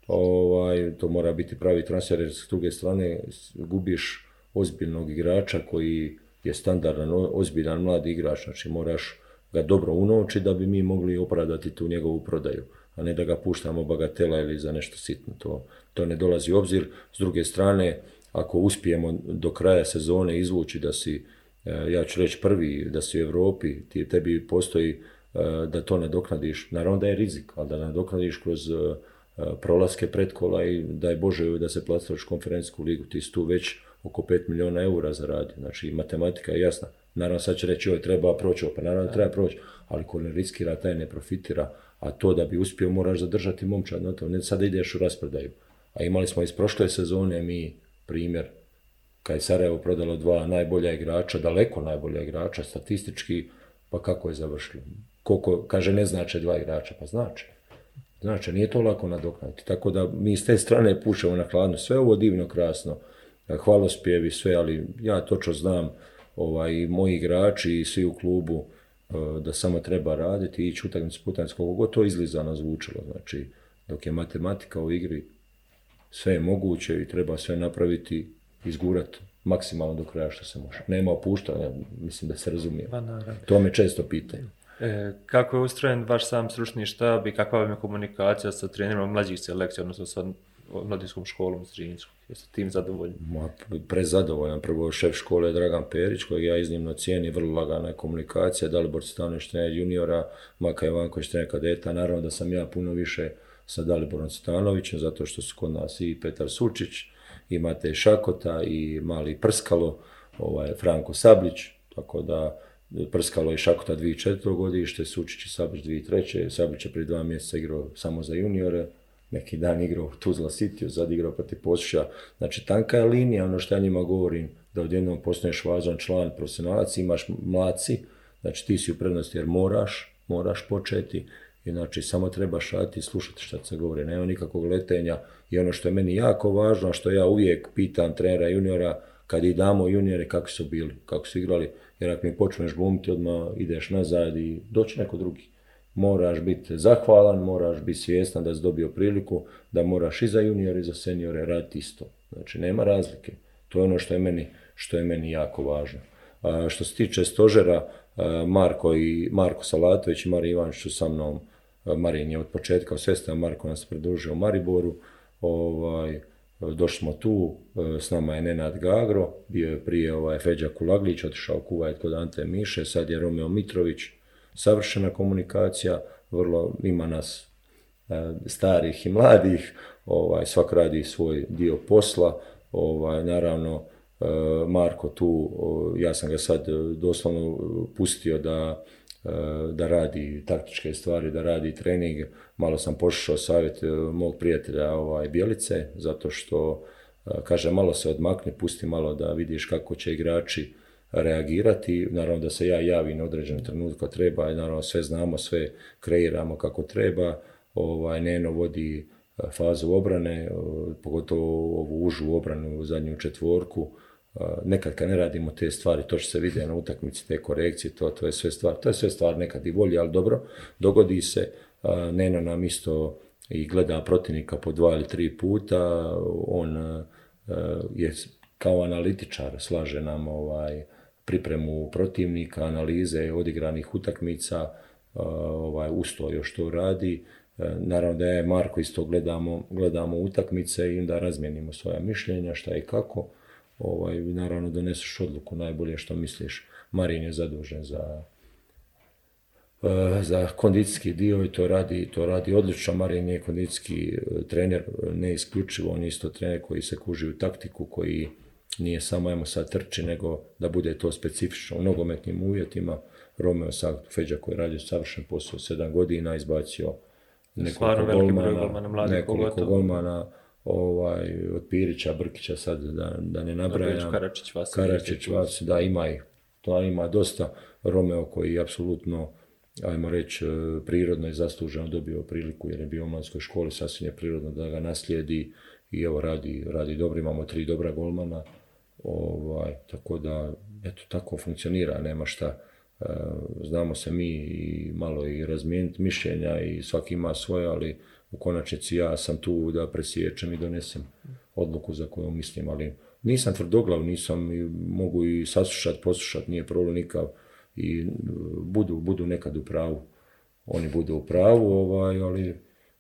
Ovaj, to mora biti pravi transfer jer s druge strane gubiš ozbiljnog igrača koji je standardan, ozbiljan mladi igrač, znači moraš ga dobro unoći da bi mi mogli opravdati tu njegovu prodaju a ne da ga puštamo bagatela ili za nešto sitno. To, to ne dolazi u obzir. S druge strane, ako uspijemo do kraja sezone izvući da si, e, ja ću reći prvi, da si u Europi, ti, tebi postoji e, da to nadoknadiš. Naravno da je rizik, ali da nadoknadiš kroz e, prolaske pretkola i daj Bože da se plastiraš konferencijsku ligu, ti si tu već oko 5 milijuna eura zaradi, Znači, matematika je jasna. Naravno, sad će reći, joj, treba proći, pa naravno treba proći, ali ko ne riskira, taj ne profitira a to da bi uspio moraš zadržati momčad na to ne sada ideš u raspredaju. A imali smo iz prošle sezone mi primjer kad je Sarajevo prodalo dva najbolja igrača, daleko najbolja igrača statistički, pa kako je završilo? Koliko, kaže, ne znače dva igrača, pa znače. Znači, nije to lako nadoknaditi. Tako da mi s te strane pušemo na hladno. Sve ovo divno, krasno, hvalospjevi, sve, ali ja točno znam i ovaj, moji igrači i svi u klubu, E, da samo treba raditi i ići utakmicu koliko god to izlizano zvučilo. Znači, dok je matematika u igri, sve je moguće i treba sve napraviti, izgurati maksimalno do kraja što se može. Nema opuštanja, mislim da se razumije. Pa to me često pitaju. E, kako je ustrojen vaš sam stručni štab i kakva vam je komunikacija sa trenerom mlađih selekcija, odnosno sa omladinskom školom Zrinskog. Jeste tim zadovoljni? prezadovoljan. Prvo šef škole je Dragan Perić, kojeg ja iznimno cijenim, vrlo lagana je komunikacija, Dalibor Citanović trener juniora, Maka Ivanković trener kadeta. Naravno da sam ja puno više sa Daliborom Citanovićem, zato što su kod nas i Petar Sučić, i Matej Šakota, i Mali Prskalo, ovaj, Franko Sablić, tako da Prskalo i Šakota 2004. godište, Sučić i Sablić 2003. Sablić je prije dva mjeseca igrao samo za juniore, neki dan igrao u Tuzla City, zad igrao protiv Posuša. Znači, tanka je linija, ono što ja njima govorim, da odjednom postaneš važan član profesionalac, imaš mlaci, znači ti si u prednosti jer moraš, moraš početi, i znači samo treba šati i slušati što se govori, nema nikakvog letenja i ono što je meni jako važno, što ja uvijek pitam trenera juniora, kad i damo juniore kako su bili, kako su igrali, jer ako mi počneš glumiti odmah ideš nazad i doći neko drugi moraš biti zahvalan, moraš biti svjestan da si dobio priliku, da moraš i za juniore i za seniore raditi isto. Znači, nema razlike. To je ono što je meni, što je meni jako važno. što se tiče stožera, Marko, i, Marko Salatović i Marija ću su sa mnom. Marin je od početka u sestama, Marko nas pridružio u Mariboru. Ovaj, došli smo tu, s nama je Nenad Gagro, bio je prije ovaj, Feđa Kulaglić, otišao u kod Ante Miše, sad je Romeo Mitrović, savršena komunikacija, vrlo ima nas e, starih i mladih, ovaj, svak radi svoj dio posla, ovaj, naravno e, Marko tu, ja sam ga sad e, doslovno pustio da da radi taktičke stvari, da radi trening. Malo sam pošao savjet mog prijatelja ovaj, Bjelice, zato što kaže malo se odmakne, pusti malo da vidiš kako će igrači reagirati, naravno da se ja javim na određenom trenutku treba, naravno sve znamo, sve kreiramo kako treba, ovaj, Neno vodi e, fazu obrane, e, pogotovo ovu užu obranu, zadnju četvorku, e, nekad kad ne radimo te stvari, to što se vide na utakmici, te korekcije, to, to je sve stvar, to je sve stvar nekad i volje, ali dobro, dogodi se, Neno nam isto i gleda protivnika po dva ili tri puta, on je kao analitičar, slaže nam ovaj, pripremu protivnika, analize odigranih utakmica, e, ovaj, uz to još to radi. E, naravno da je Marko isto gledamo, gledamo utakmice i onda razmijenimo svoja mišljenja, šta i kako. Ovaj, naravno doneseš odluku najbolje što misliš. Marin je zadužen za e, za kondicijski dio i to radi, to radi odlično. Marin je kondicijski trener, ne isključivo, on je isto trener koji se kuži u taktiku, koji nije samo ajmo sad trči, nego da bude to specifično u nogometnim uvjetima. Romeo sa Feđa koji je radio savršen posao sedam godina, izbacio nekoliko golmana, golmana ovaj, nekoliko golmana, od Pirića, Brkića sad da, ne nabrajam. Karačić, Vas. da ima ih. To ima dosta. Romeo koji je apsolutno ajmo reći, e, prirodno i zasluženo dobio priliku jer je bio u mladskoj školi, sasvim je prirodno da ga naslijedi i evo radi, radi dobro, imamo tri dobra golmana, Ovaj, tako da, eto, tako funkcionira, nema šta. E, znamo se mi i malo i razmijeniti mišljenja i svaki ima svoje, ali u konačnici ja sam tu da presječem i donesem odluku za koju mislim, ali nisam tvrdoglav, nisam mogu i saslušati, poslušati, nije problem nikav i e, budu, budu nekad u pravu. Oni budu u pravu, ovaj, ali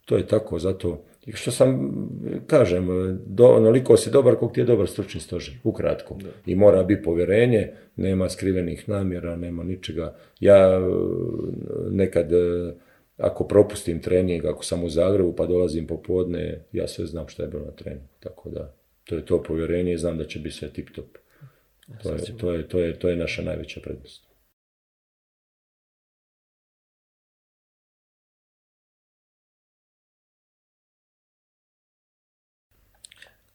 to je tako, zato i što sam, kažem, do, onoliko si dobar koliko ti je dobar stručni stožer, ukratko. I mora biti povjerenje, nema skrivenih namjera, nema ničega. Ja e, nekad, e, ako propustim trening, ako sam u Zagrebu pa dolazim popodne, ja sve znam što je bilo na treningu. Tako da, to je to povjerenje i znam da će biti sve tip top. E, je, to je, to je, to je naša najveća prednost.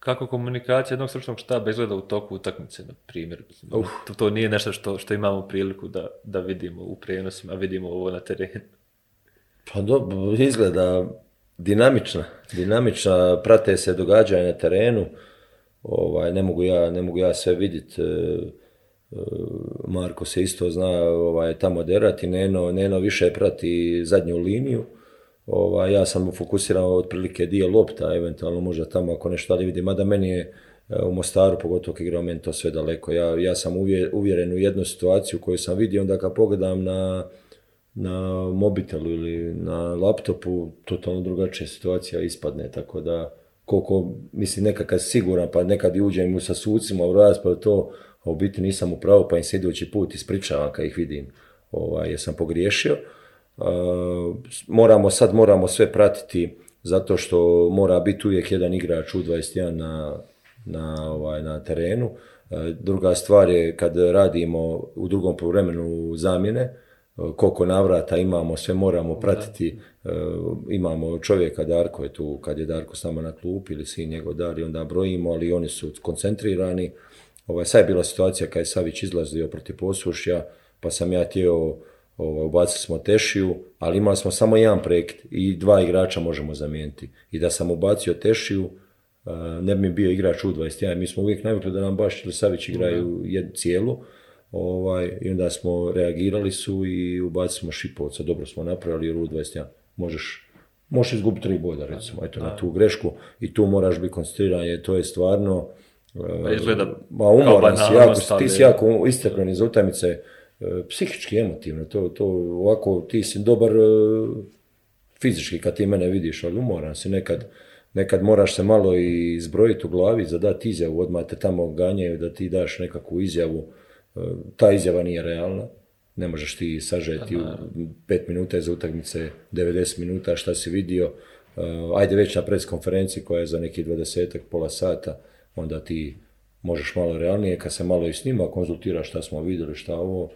kako komunikacija jednog stručnog štaba izgleda u toku utakmice, na primjer. To, to nije nešto što, što imamo priliku da, da vidimo u prijenosima, vidimo ovo na terenu. Pa dobro, izgleda dinamična. Dinamična, prate se događaje na terenu. Ovaj, ne, mogu ja, ne mogu ja sve vidjeti. E, Marko se isto zna ovaj, tamo derati, Neno, Neno više prati zadnju liniju. Ovaj, ja sam fokusirao otprilike dio lopta, eventualno možda tamo ako nešto ali vidim, mada meni je e, u Mostaru, pogotovo igrao meni to sve daleko. Ja, sam uvjeren u jednu situaciju koju sam vidio, onda kad pogledam na, na mobitelu ili na laptopu, totalno drugačija situacija ispadne, tako da koliko, mislim, nekakav siguran, pa nekad i uđem sa sucima u raspravu to, u biti nisam upravo, pa im se idući put ispričavam kad ih vidim, ovaj, jer sam pogriješio. Uh, moramo sad moramo sve pratiti zato što mora biti uvijek jedan igrač u 21 na, na, ovaj, na terenu. Uh, druga stvar je kad radimo u drugom povremenu zamjene, uh, koliko navrata imamo, sve moramo pratiti. Imamo čovjeka, Darko je tu, kad je Darko samo na klupi ili sin njegov i onda brojimo, ali oni su koncentrirani. Ovaj, sad je bila situacija kad je Savić izlazio protiv posušja, pa sam ja htio Ovaj, ubacili smo Tešiju, ali imali smo samo jedan projekt i dva igrača možemo zamijeniti. I da sam ubacio Tešiju, e, ne bi mi bio igrač U21. Mi smo uvijek navikli da nam baš Savić igraju jednu cijelu. Ovaj, I onda smo reagirali su i ubacili smo Šipovca. Dobro smo napravili jer U21 možeš možeš izgubiti tri boda recimo, eto na tu grešku i tu moraš biti koncentriran jer to je stvarno... E, pa izgleda ma umoran si, ti si jako istekljen iz utajmice. E, psihički, emotivno, to, to ovako ti si dobar e, fizički kad ti mene vidiš, ali umoran si nekad, nekad moraš se malo i izbrojiti u glavi za dati izjavu, odmah te tamo ganjaju da ti daš nekakvu izjavu, e, ta izjava nije realna, ne možeš ti sažeti u pet minuta iz utakmice, 90 minuta šta si vidio, ajde već na pres konferenciji koja je za neki dvadesetak, pola sata, onda ti možeš malo realnije, kad se malo i snima, konzultiraš šta smo vidjeli, šta ovo,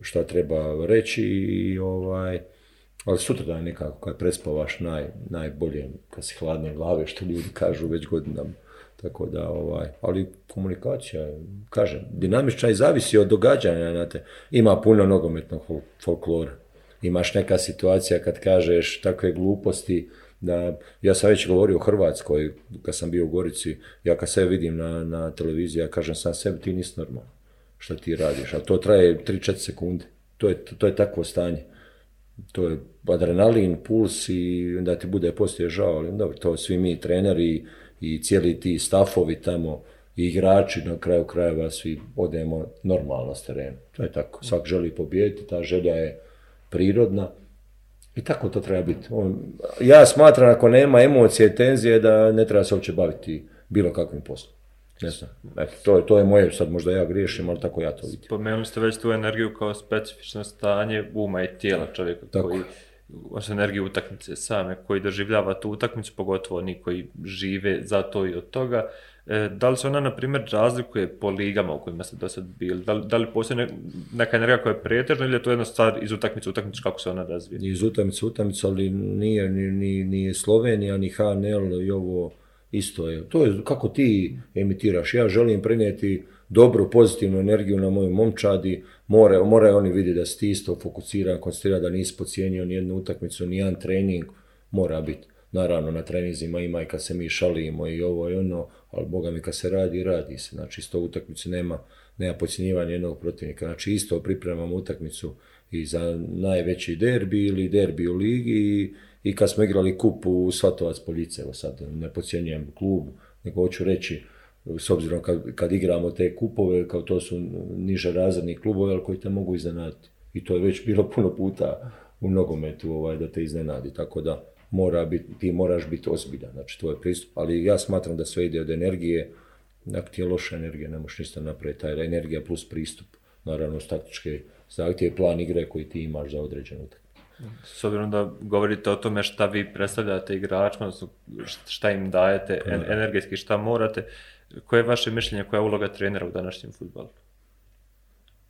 šta treba reći i ovaj, ali sutra je nekako kad prespavaš naj, najbolje, kad si hladne glave, što ljudi kažu već godinama. Tako da, ovaj, ali komunikacija, kažem, dinamična i zavisi od događanja, znate, ima puno nogometnog folklora. Imaš neka situacija kad kažeš takve gluposti, da, ja sam već govorio o Hrvatskoj, kad sam bio u Gorici, ja kad sve vidim na, na televiziji, ja kažem sam sebi, ti nisi normalan šta ti radiš, a to traje 3-4 sekunde. To je, to je takvo stanje. To je adrenalin, puls i onda ti bude poslije žao, ali dobro, to svi mi treneri i cijeli ti stafovi tamo i igrači na kraju krajeva svi odemo normalno s terenu. To je tako, svak želi pobijediti, ta želja je prirodna i tako to treba biti. ja smatram ako nema emocije i tenzije da ne treba se uopće baviti bilo kakvim poslom. Ne znam, to, je, to je moje, sad možda ja griješim, ali tako ja to vidim. Spomenuli ste već tu energiju kao specifično stanje uma i tijela čovjeka tako. koji odnosno energiju utakmice same, koji doživljava tu utakmicu, pogotovo oni koji žive za to i od toga. E, da li se ona, na primjer, razlikuje po ligama u kojima ste do sad bili? Da li, da li postoji neka energija koja je pretežna ili je to jedna stvar iz utakmice u kako se ona razvija? Iz utakmice u utakmicu, ali nije ni, ni, ni Slovenija, ni HNL i ovo Isto je. To je kako ti emitiraš. Ja želim prenijeti dobru, pozitivnu energiju na moju momčadi. More, moraju oni vidjeti da si ti isto fokusiran, koncentriran, da nisi pocijenio ni jednu utakmicu, ni jedan trening. Mora biti. Naravno, na trenizima ima i kad se mi šalimo i ovo i ono, ali boga mi kad se radi, radi se. Znači, isto utakmicu nema, nema pocijenjivanja jednog protivnika. Znači, isto pripremamo utakmicu i za najveći derbi ili derbi u ligi i i kad smo igrali kup u Svatovac Poljice, evo sad ne podcjenjujem klub, nego hoću reći, s obzirom kad, kad igramo te kupove, kao to su niže razredni klubovi, ali koji te mogu iznenaditi. I to je već bilo puno puta u nogometu ovaj, da te iznenadi, tako da mora bit, ti moraš biti ozbiljan, znači tvoj pristup, ali ja smatram da sve ide od energije, ako ti je loša energija, ne možeš ništa napraviti, taj energija plus pristup, naravno s taktičke zahtjeve, plan igre koji ti imaš za određenu s obzirom da govorite o tome šta vi predstavljate igračima, odnosno šta im dajete, pa energetski šta morate, koje je vaše mišljenje, koja je uloga trenera u današnjem futbolu?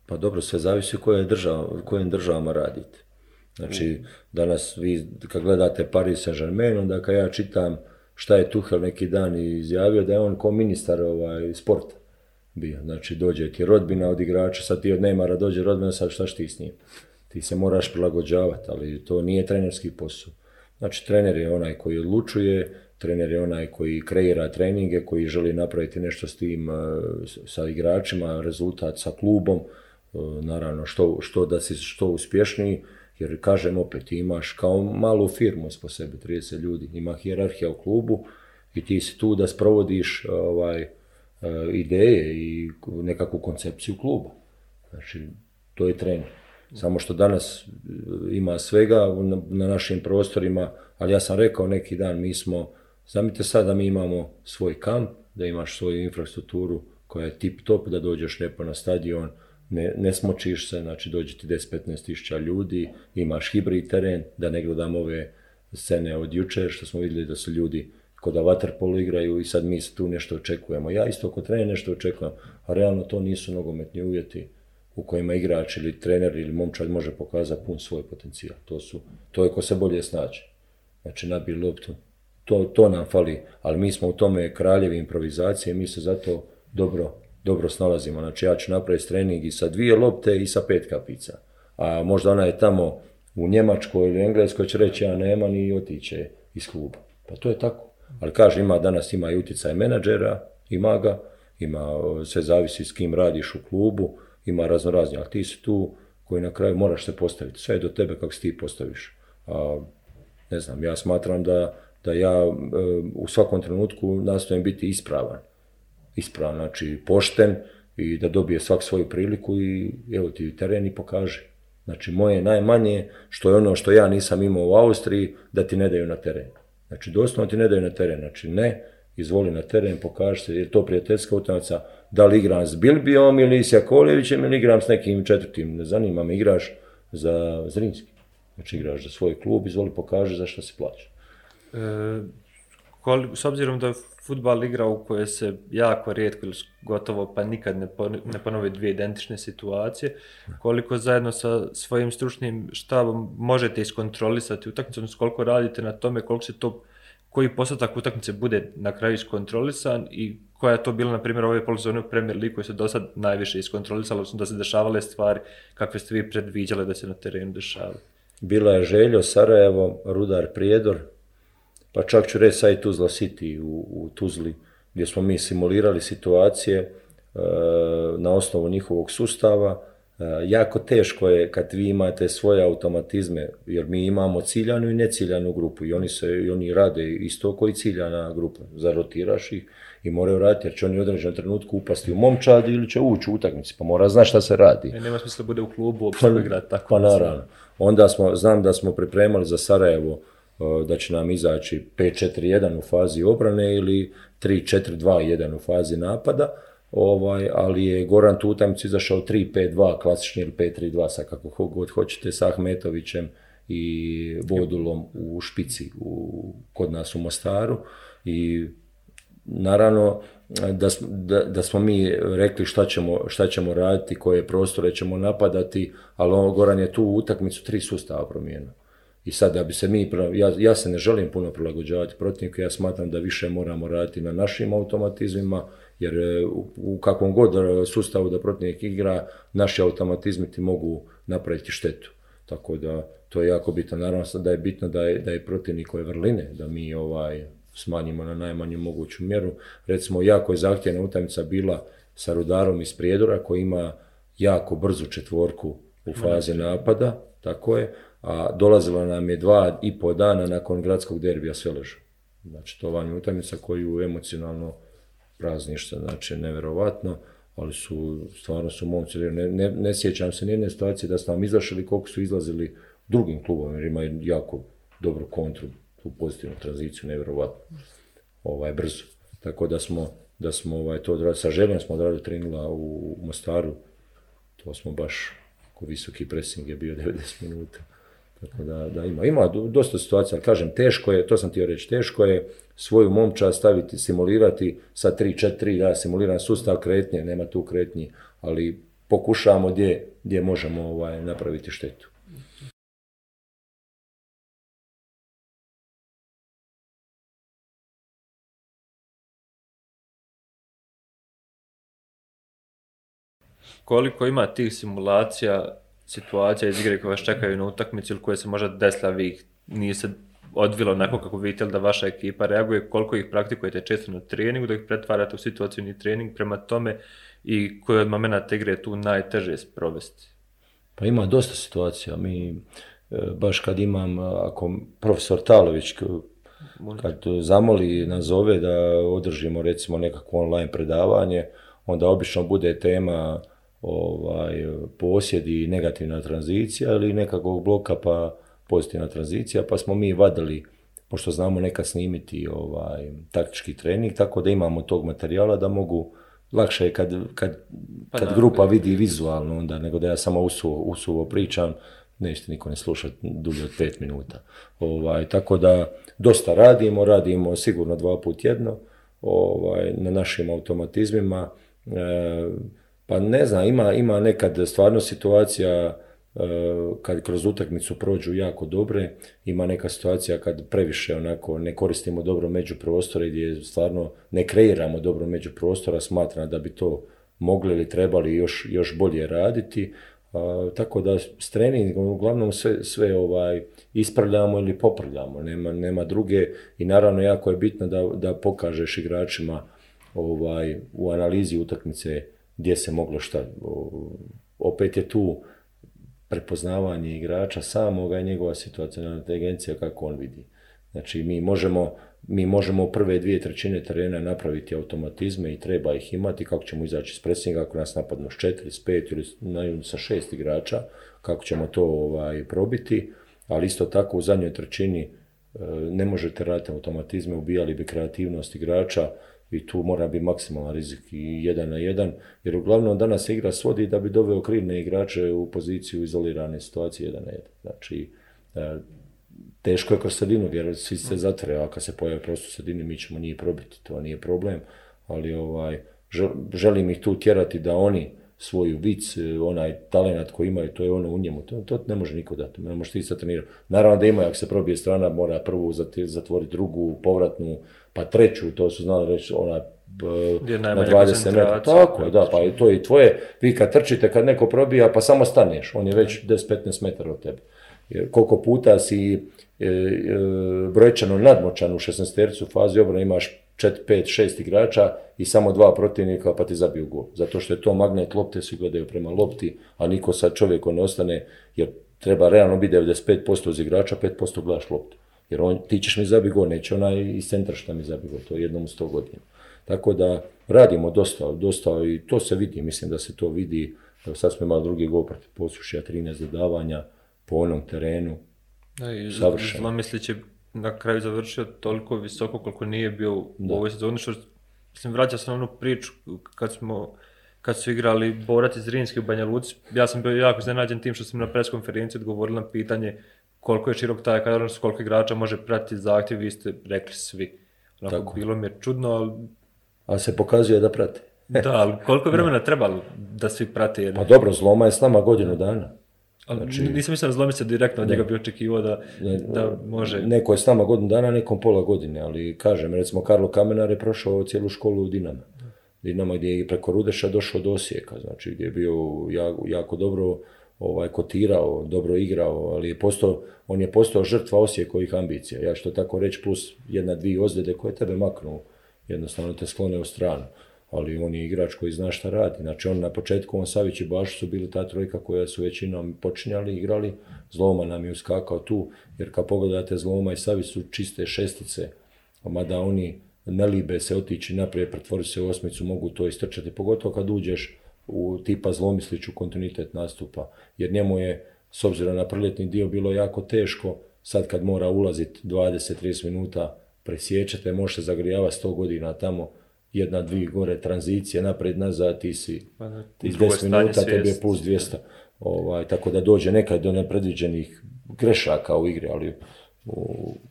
Pa dobro, sve zavisi u kojim državama radite. Znači, danas vi kad gledate Paris Saint-Germain, onda kad ja čitam šta je Tuhel neki dan izjavio, da je on ko ministar ovaj, sporta bio. Znači, dođe ti rodbina od igrača, sad ti od Neymara dođe rodbina, sad šta šti s njim? ti se moraš prilagođavati, ali to nije trenerski posao. Znači, trener je onaj koji odlučuje, trener je onaj koji kreira treninge, koji želi napraviti nešto s tim, e, sa igračima, rezultat sa klubom, e, naravno što, što da si što uspješniji, jer kažem opet, imaš kao malu firmu po sebi, 30 ljudi, ima hijerarhija u klubu i ti si tu da sprovodiš ovaj, e, ideje i nekakvu koncepciju kluba. Znači, to je trener. Samo što danas e, ima svega na našim prostorima, ali ja sam rekao neki dan, mi smo, znamite sad da mi imamo svoj kamp, da imaš svoju infrastrukturu koja je tip top, da dođeš lijepo na stadion, ne, smočiš se, znači dođe ti 10-15 tisuća ljudi, imaš hibrid teren, da ne gledam ove scene od jučer što smo vidjeli da su ljudi kod vaterpolo igraju i sad mi tu nešto očekujemo. Ja isto kod trene nešto očekujem, a realno to nisu nogometni uvjeti u kojima igrač ili trener ili momčad može pokazati pun svoj potencijal. To, su, to je ko se bolje snađe. Znači nabi loptu. To, to nam fali, ali mi smo u tome kraljevi improvizacije, mi se zato dobro, dobro snalazimo. Znači ja ću napraviti trening i sa dvije lopte i sa pet kapica. A možda ona je tamo u Njemačkoj ili Engleskoj će reći ja nema ni otiće iz kluba. Pa to je tako. Ali kaže ima danas ima i utjecaj menadžera, ima ga, ima, sve zavisi s kim radiš u klubu, ima razno razne, ali ti si tu koji na kraju moraš se postaviti. Sve je do tebe kako si ti postaviš. A, ne znam, ja smatram da, da ja e, u svakom trenutku nastojim biti ispravan. Ispravan, znači pošten i da dobije svak svoju priliku i evo ti teren i pokaži. Znači moje najmanje što je ono što ja nisam imao u Austriji da ti ne daju na teren. Znači doslovno ti ne daju na teren. Znači ne, izvoli na teren, pokaži se, je to prijateljska utakmica, da li igram s Bilbijom ili s Jakovljevićem ili igram s nekim četvrtim, ne zanima me, igraš za Zrinski. Znači igraš za svoj klub, izvoli pokaži zašto se plaća. E, s obzirom da je futbal igra u kojoj se jako rijetko ili gotovo pa nikad ne, ne ponove dvije identične situacije, koliko zajedno sa svojim stručnim štabom možete iskontrolisati utakmicu, koliko radite na tome, koliko se to koji postotak utakmice bude na kraju iskontrolisan i koja je to bila, na primjer, ove polizone u Premier League koje su do sad najviše iskontrolisali, odnosno da se dešavale stvari kakve ste vi predviđali da se na terenu dešavaju. Bila je Željo, Sarajevo, Rudar Prijedor, pa čak ću reći sad i Tuzla City u, u Tuzli, gdje smo mi simulirali situacije e, na osnovu njihovog sustava, E, jako teško je kad vi imate svoje automatizme, jer mi imamo ciljanu i neciljanu grupu i oni, se, i oni rade isto koji ciljana grupa. Zarotiraš ih i moraju raditi jer će oni u određenom trenutku upasti u momčad ili će ući u utakmici, pa mora znaš šta se radi. E, nema smisla bude u klubu, uopće pa, igrati tako. Pa naravno. Onda smo, znam da smo pripremali za Sarajevo e, da će nam izaći 5-4-1 u fazi obrane ili 3-4-2-1 u fazi napada Ovaj, ali je Goran tu utakmicu izašao 3-5-2, klasični ili 5-3-2, kako god hoćete, sa Ahmetovićem i Vodulom u Špici, u, kod nas u Mostaru. I naravno da, da, smo mi rekli šta ćemo, šta ćemo raditi, koje prostore ćemo napadati, ali on, Goran je tu utakmicu tri sustava promijenio. I sad da bi se mi, ja, ja se ne želim puno prilagođavati protivniku, ja smatram da više moramo raditi na našim automatizmima, jer e, u kakvom god e, sustavu da protivnik igra, naši automatizmi ti mogu napraviti štetu. Tako da to je jako bitno. Naravno da je bitno da je, da protivnik ove vrline, da mi ovaj, smanjimo na najmanju moguću mjeru. Recimo, jako je zahtjevna utakmica bila sa rudarom iz Prijedora koji ima jako brzu četvorku u fazi napada, tako je, a dolazila nam je dva i po dana nakon gradskog derbija sve Znači, to vam je utakmica koju emocionalno prazništa, znači nevjerovatno, ali su, stvarno su momci, ne, ne, ne sjećam se nijedne situacije da su nam izašli koliko su izlazili drugim klubom, jer imaju jako dobru kontru, tu pozitivnu tranziciju, nevjerovatno, ovaj, brzo. Tako da smo, da smo ovaj, to odradili, sa željom smo odradili trenila u Mostaru, to smo baš, ako visoki pressing je bio 90 minuta. Tako da, da ima. Ima dosta situacija, ali kažem, teško je, to sam ti reći, teško je svoju momča staviti, simulirati sa 3-4, da, simuliram sustav kretnje, nema tu kretnji, ali pokušavamo gdje, gdje možemo ovaj, napraviti štetu. Koliko ima tih simulacija situacija iz igre koje vas čekaju na utakmicu ili koje se možda desila vi nije se odvilo onako kako vi da vaša ekipa reaguje, koliko ih praktikujete često na treningu, da ih pretvarate u situacijni trening prema tome i koje od te igre tu najteže sprovesti? Pa ima dosta situacija. Mi, e, baš kad imam, ako profesor Talović kad zamoli, nazove da održimo recimo nekakvo online predavanje, onda obično bude tema ovaj, posjedi negativna tranzicija ili nekakvog bloka pa pozitivna tranzicija, pa smo mi vadili, pošto znamo neka snimiti ovaj, taktički trening, tako da imamo tog materijala da mogu lakše je kad, kad, pa kad grupa vidi vizualno onda, nego da ja samo usuvo, usuvo pričam, nešto niko ne sluša dulje od pet minuta. Ovaj, tako da dosta radimo, radimo sigurno dva put jedno ovaj, na našim automatizmima. E, pa ne znam, ima, ima nekad stvarno situacija e, kad kroz utakmicu prođu jako dobre, ima neka situacija kad previše onako ne koristimo dobro među prostore gdje stvarno ne kreiramo dobro među prostora, smatram da bi to mogli ili trebali još, još bolje raditi. E, tako da s treningom uglavnom sve, sve ovaj, ispravljamo ili popravljamo, nema, nema druge i naravno jako je bitno da, da pokažeš igračima ovaj, u analizi utakmice gdje se moglo šta. Opet je tu prepoznavanje igrača samoga i njegova situacionalna inteligencija kako on vidi. Znači mi možemo, mi možemo prve dvije trećine terena napraviti automatizme i treba ih imati kako ćemo izaći s presinga ako nas napadnu s četiri, s pet ili sa šest igrača, kako ćemo to ovaj, probiti, ali isto tako u zadnjoj trećini e, ne možete raditi automatizme, ubijali bi kreativnost igrača, i tu mora biti maksimalan rizik i jedan na jedan, jer uglavnom danas se igra svodi da bi doveo krivne igrače u poziciju izolirane situacije jedan na jedan. Znači, e, teško je kroz sredinu, jer svi se zatre, a kad se pojave prostor u sredini, mi ćemo njih probiti, to nije problem, ali ovaj, želim ih tu tjerati da oni svoju vic, e, onaj talent koji imaju, to je ono u njemu, to, ne može niko dati, ne može ti sad trenirati. Naravno da imaju, ako se probije strana, mora prvu zatvoriti drugu, povratnu, pa treću, to su znali reći ona na 20 metara. Tako je, da, pa znači. to je i tvoje. Vi kad trčite, kad neko probija, pa samo staneš. On je već 10-15 metara od tebe. Jer koliko puta si e, e, brojčano nadmoćan u 16 fazi obrane, imaš 4, 5, 6 igrača i samo dva protivnika pa ti zabiju gol. Zato što je to magnet lopte, svi gledaju prema lopti, a niko sa čovjekom ne ostane, jer treba realno biti 95% iz igrača, 5% gledaš loptu. Jer on, ti ćeš mi zabiti neće onaj iz centra što mi zabigo, to jednom u sto godina. Tako da radimo dosta, dosta i to se vidi, mislim da se to vidi. Evo sad smo imali drugi gol protiv Posušja, 13 zadavanja po onom terenu. Da, i je na kraju završio toliko visoko koliko nije bio u ovoj sezoni, što mislim, vraća se na onu priču kad smo kad su igrali borac iz Rinske u Banja Luci, ja sam bio jako iznenađen tim što sam na konferenciji odgovorio na pitanje koliko je širok taj kadar, koliko igrača može pratiti zahtjev, vi ste rekli svi. Onako, Tako. bilo mi je čudno, ali... Ali se pokazuje da prate. da, (laughs) ali koliko je vremena trebalo da svi prate? Jer... Pa dobro, Zloma je s nama godinu dana. Ali znači- nisam mislio da Zlomi se direktno od njega bi očekivao da, da može... Neko je s nama godinu dana, nekom pola godine, ali kažem, recimo Karlo Kamenar je prošao cijelu školu u Dinama. Dinama gdje je preko Rudeša došao do Osijeka, znači gdje je bio jako dobro ovaj, kotirao, dobro igrao, ali je postao, on je postao žrtva kojih ambicija. Ja što tako reći, plus jedna, dvije ozljede koje tebe maknu, jednostavno te sklone u stranu. Ali on je igrač koji zna šta radi. Znači on na početku, on Savić i Baš su bili ta trojka koja su većinom počinjali, igrali. Zloma nam je uskakao tu, jer kad pogledate Zloma i Savić su čiste šestice, mada oni ne libe se otići naprijed, pretvori se u osmicu, mogu to istrčati, pogotovo kad uđeš u tipa zlomisliću kontinuitet nastupa. Jer njemu je, s obzirom na proljetni dio, bilo jako teško sad kad mora ulaziti 20-30 minuta presjećate, može se zagrijavati 100 godina tamo, jedna, dvije gore tranzicije, naprijed, nazad, ti si pa iz 10 minuta, tebi je plus 200. Ovaj, tako da dođe nekad do nepredviđenih grešaka u igri, ali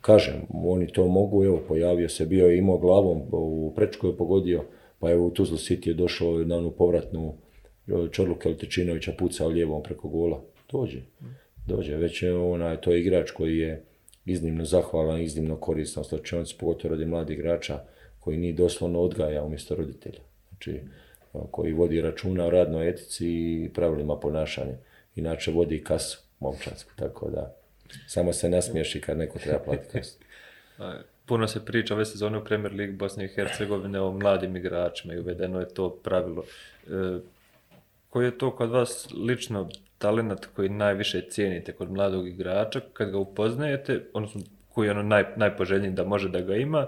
kažem, oni to mogu, evo, pojavio se, bio je imao glavom, u prečku je pogodio, pa evo u Tuzlu City je došao na onu povratnu Čorlu Keltičinovića pucao lijevom preko gola. Dođe. Dođe. Već je onaj, to igrač koji je iznimno zahvalan, iznimno koristan slačionici, pogotovo radi mladih igrača koji nije doslovno odgaja umjesto roditelja. Znači, koji vodi računa o radnoj etici i pravilima ponašanja. Inače vodi kasu momčansku, tako da samo se nasmiješi kad neko treba platiti kasu. (laughs) Puno se priča ove sezone u Premier League Bosne i Hercegovine o mladim igračima i uvedeno je to pravilo. E, koji je to kod vas lično talent koji najviše cijenite kod mladog igrača kad ga upoznajete, odnosno koji je ono naj, najpoželjniji da može da ga ima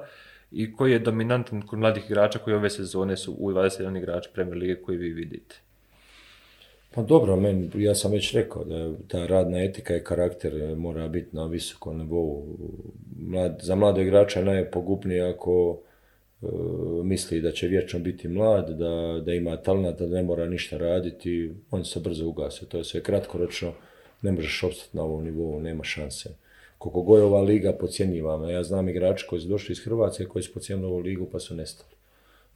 i koji je dominantan kod mladih igrača koji ove sezone su u 21 igrač Premier Lige koji vi vidite? Pa dobro, men, ja sam već rekao da ta radna etika i karakter eh, mora biti na visokom nivou. Mlad, za mlade igrača je najpogupnije ako E, misli da će vječno biti mlad, da, da ima talenta, da ne mora ništa raditi, on se brzo ugase. To je sve kratkoročno, ne možeš opstati na ovom nivou, nema šanse. Koliko god je ova liga pocijenjivana, ja znam igrače koji su došli iz Hrvatske, koji su pocijenili ovu ligu pa su nestali.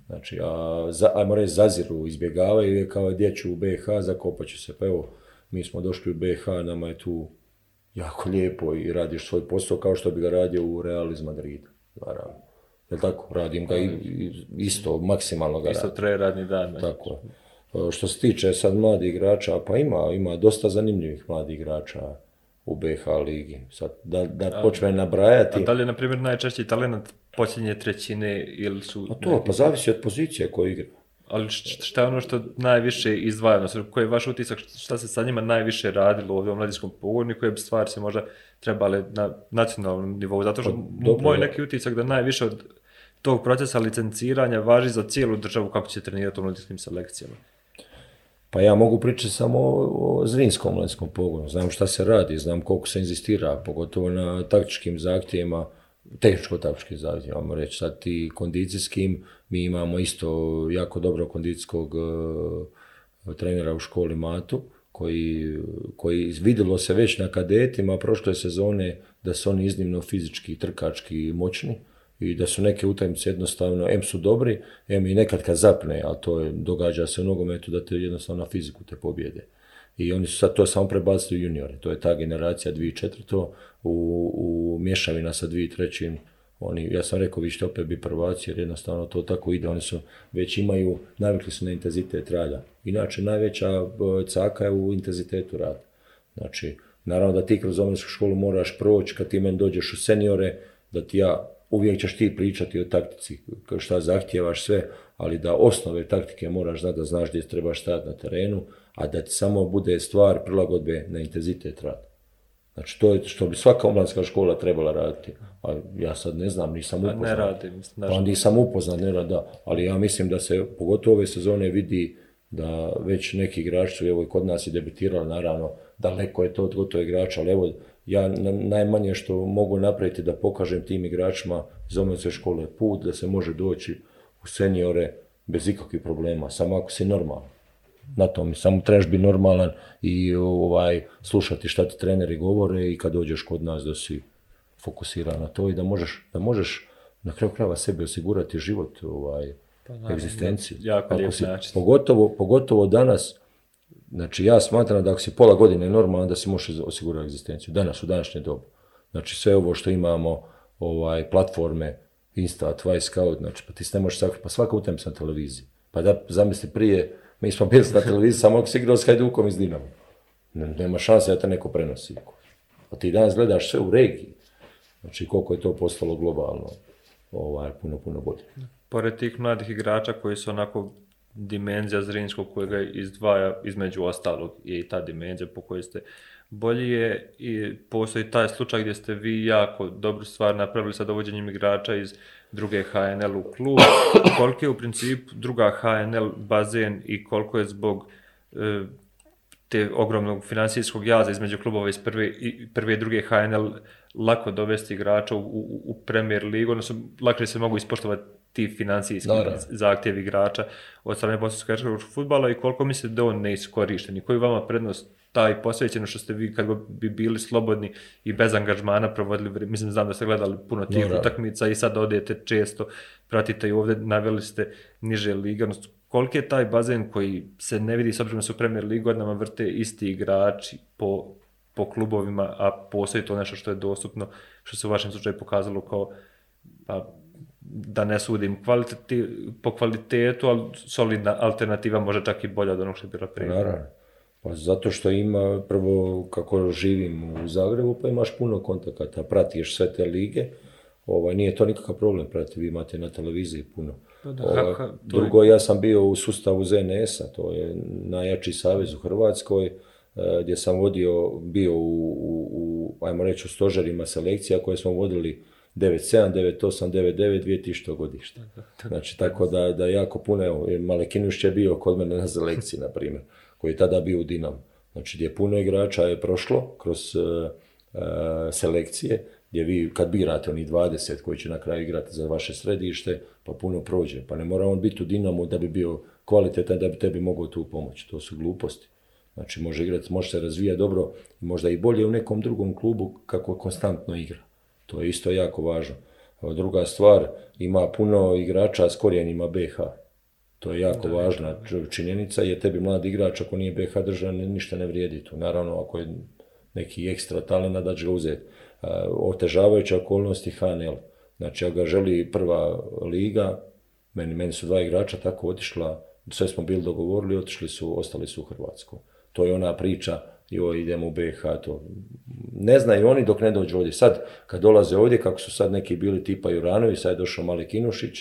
Znači, a, za, ajmo reći, zaziru, izbjegavaju je kao djeću u BH, zakopat će se. Pa evo, mi smo došli u BH, nama je tu jako lijepo i radiš svoj posao kao što bi ga radio u Real iz Madrida, naravno. Jel tako? Radim ga isto, maksimalno ga Isto traje radni dan. Tako e, Što se tiče sad mladih igrača, pa ima, ima dosta zanimljivih mladih igrača u BH ligi. Sad, da, da počne nabrajati... A da li je, na primjer, najčešći talent posljednje trećine ili su... A pa to, pa zavisi od pozicije koju igra. Ali šta je ono što najviše izdvajano, koji je vaš utisak, šta se sa njima najviše radilo ovdje u mladinskom pogonu i koje bi stvari se možda trebale na nacionalnom nivou, zato što pa, moj neki utisak da najviše od tog procesa licenciranja važi za cijelu državu kako će trenirati u mladinskim selekcijama. Pa ja mogu pričati samo o Zrinskom mladinskom pogonu, znam šta se radi, znam koliko se inzistira, pogotovo na taktičkim zahtjevima, tehničko tapški zahtjev, vam reći sad i kondicijskim, mi imamo isto jako dobro kondicijskog e, trenera u školi Matu, koji, koji vidjelo se već na kadetima prošle sezone da su oni iznimno fizički, trkački moćni i da su neke utakmice jednostavno, em su dobri, em i nekad kad zapne, a to je, događa se u nogometu da te jednostavno na fiziku te pobjede. I oni su sad to samo prebacili u juniore, to je ta generacija 2004 u, mješavina sa trećim Oni, ja sam rekao, vi ćete opet biti prvaci jer jednostavno to tako ide. Oni su već imaju, navikli su na intenzitet rada. Inače, najveća e, caka je u intenzitetu rada. Znači, naravno da ti kroz omljinsku školu moraš proći kad ti meni dođeš u seniore, da ti ja, uvijek ćeš ti pričati o taktici, šta zahtjevaš sve, ali da osnove taktike moraš znati da znaš gdje trebaš stajati na terenu, a da ti samo bude stvar prilagodbe na intenzitet rada. Znači to je što bi svaka omlanska škola trebala raditi. A ja sad ne znam, nisam pa upoznat. Ne radi, mislim, pa nisam upoznat, ne rada da. Ali ja mislim da se pogotovo ove sezone vidi da već neki igrači su, evo i kod nas je debitirali, naravno, daleko je to od gotovo igrača, ali evo, ja najmanje što mogu napraviti da pokažem tim igračima iz omlanske škole put, da se može doći u seniore bez ikakvih problema, samo ako si normalan na tom Samo trebaš biti normalan i ovaj, slušati šta ti treneri govore i kad dođeš kod nas da si fokusiran na to i da možeš, da možeš na kraju krajeva sebi osigurati život, ovaj, pa, egzistenciju. Jako pogotovo, pogotovo danas, znači ja smatram da ako si pola godine normalan da si možeš osigurati egzistenciju. Danas, u današnje dobu. Znači sve ovo što imamo, ovaj, platforme, Insta, Twice, Scout, znači pa ti se ne možeš sakriti, pa svaka utakmica na televiziji. Pa da zamisli prije mi smo bili na televiziji samo ako si igrao s Hajdukom iz Dinamo. Nema šanse da te neko prenosi. A ti danas gledaš sve u regiji. Znači koliko je to postalo globalno ovaj, puno, puno bolje. Pored tih mladih igrača koji su onako dimenzija Zrinskog kojega izdvaja između ostalog je i ta dimenzija po kojoj ste bolji je i postoji taj slučaj gdje ste vi jako dobru stvar napravili sa dovođenjem igrača iz druge HNL u klub. (coughs) Koliko je u principu druga HNL bazen i koliko je zbog e, te ogromnog financijskog jaza između klubova iz prve i, druge HNL lako dovesti igrača u, u, Premier Ligu, odnosno lakše se mogu ispoštovati ti financijski zahtjevi igrača od strane bosansko-hercegovačkog futbala i koliko mislite da on neiskorišten i koju vama prednost taj posvećeno što ste vi kad bi bili slobodni i bez angažmana provodili, mislim znam da ste gledali puno tih utakmica i sad odete često, pratite i ovdje naveli ste niže liga, odnosno koliki je taj bazen koji se ne vidi s obzirom da su Premier League godinama vrte isti igrači po, po klubovima, a postoji to nešto što je dostupno, što se u vašem slučaju pokazalo kao pa, da ne sudim kvaliteti, po kvalitetu, ali solidna alternativa može čak i bolja od onog što je bila prije. Pa zato što ima, prvo kako živim u Zagrebu, pa imaš puno kontakata, pratiš sve te lige. Ovaj, nije to nikakav problem, pratiti, vi imate na televiziji puno. Pa da, ovaj, drugo, ja sam bio u sustavu ZNS-a, to je najjači savez u Hrvatskoj, eh, gdje sam vodio, bio u, u, ajmo reći, u stožerima selekcija koje smo vodili 97, 98, 99, 2000 godišta Znači, tako da, da jako puno, evo, Malekinušć je bio kod mene na selekciji, na primjer koji je tada bio u Dinamo, Znači gdje puno igrača je prošlo kroz e, e, selekcije, gdje vi kad birate oni 20 koji će na kraju igrati za vaše središte, pa puno prođe. Pa ne mora on biti u Dinamo da bi bio kvalitetan, da bi tebi mogao tu pomoći. To su gluposti. Znači može igrati, može se razvijati dobro, možda i bolje u nekom drugom klubu kako konstantno igra. To je isto jako važno. Druga stvar, ima puno igrača s korijenima BH. To je jako važna činjenica jer tebi mlad igrač ako nije BH držan ništa ne vrijedi tu. Naravno ako je neki ekstra talent da će ga uzeti. E, otežavajuća okolnosti HNL. Znači ako ga želi prva liga, meni, su dva igrača tako otišla, sve smo bili dogovorili, otišli su, ostali su u Hrvatsku. To je ona priča, joj idemo u BH to ne znaju oni dok ne dođu ovdje. Sad kad dolaze ovdje, kako su sad neki bili tipa Juranovi, sad je došao Malik Inušić,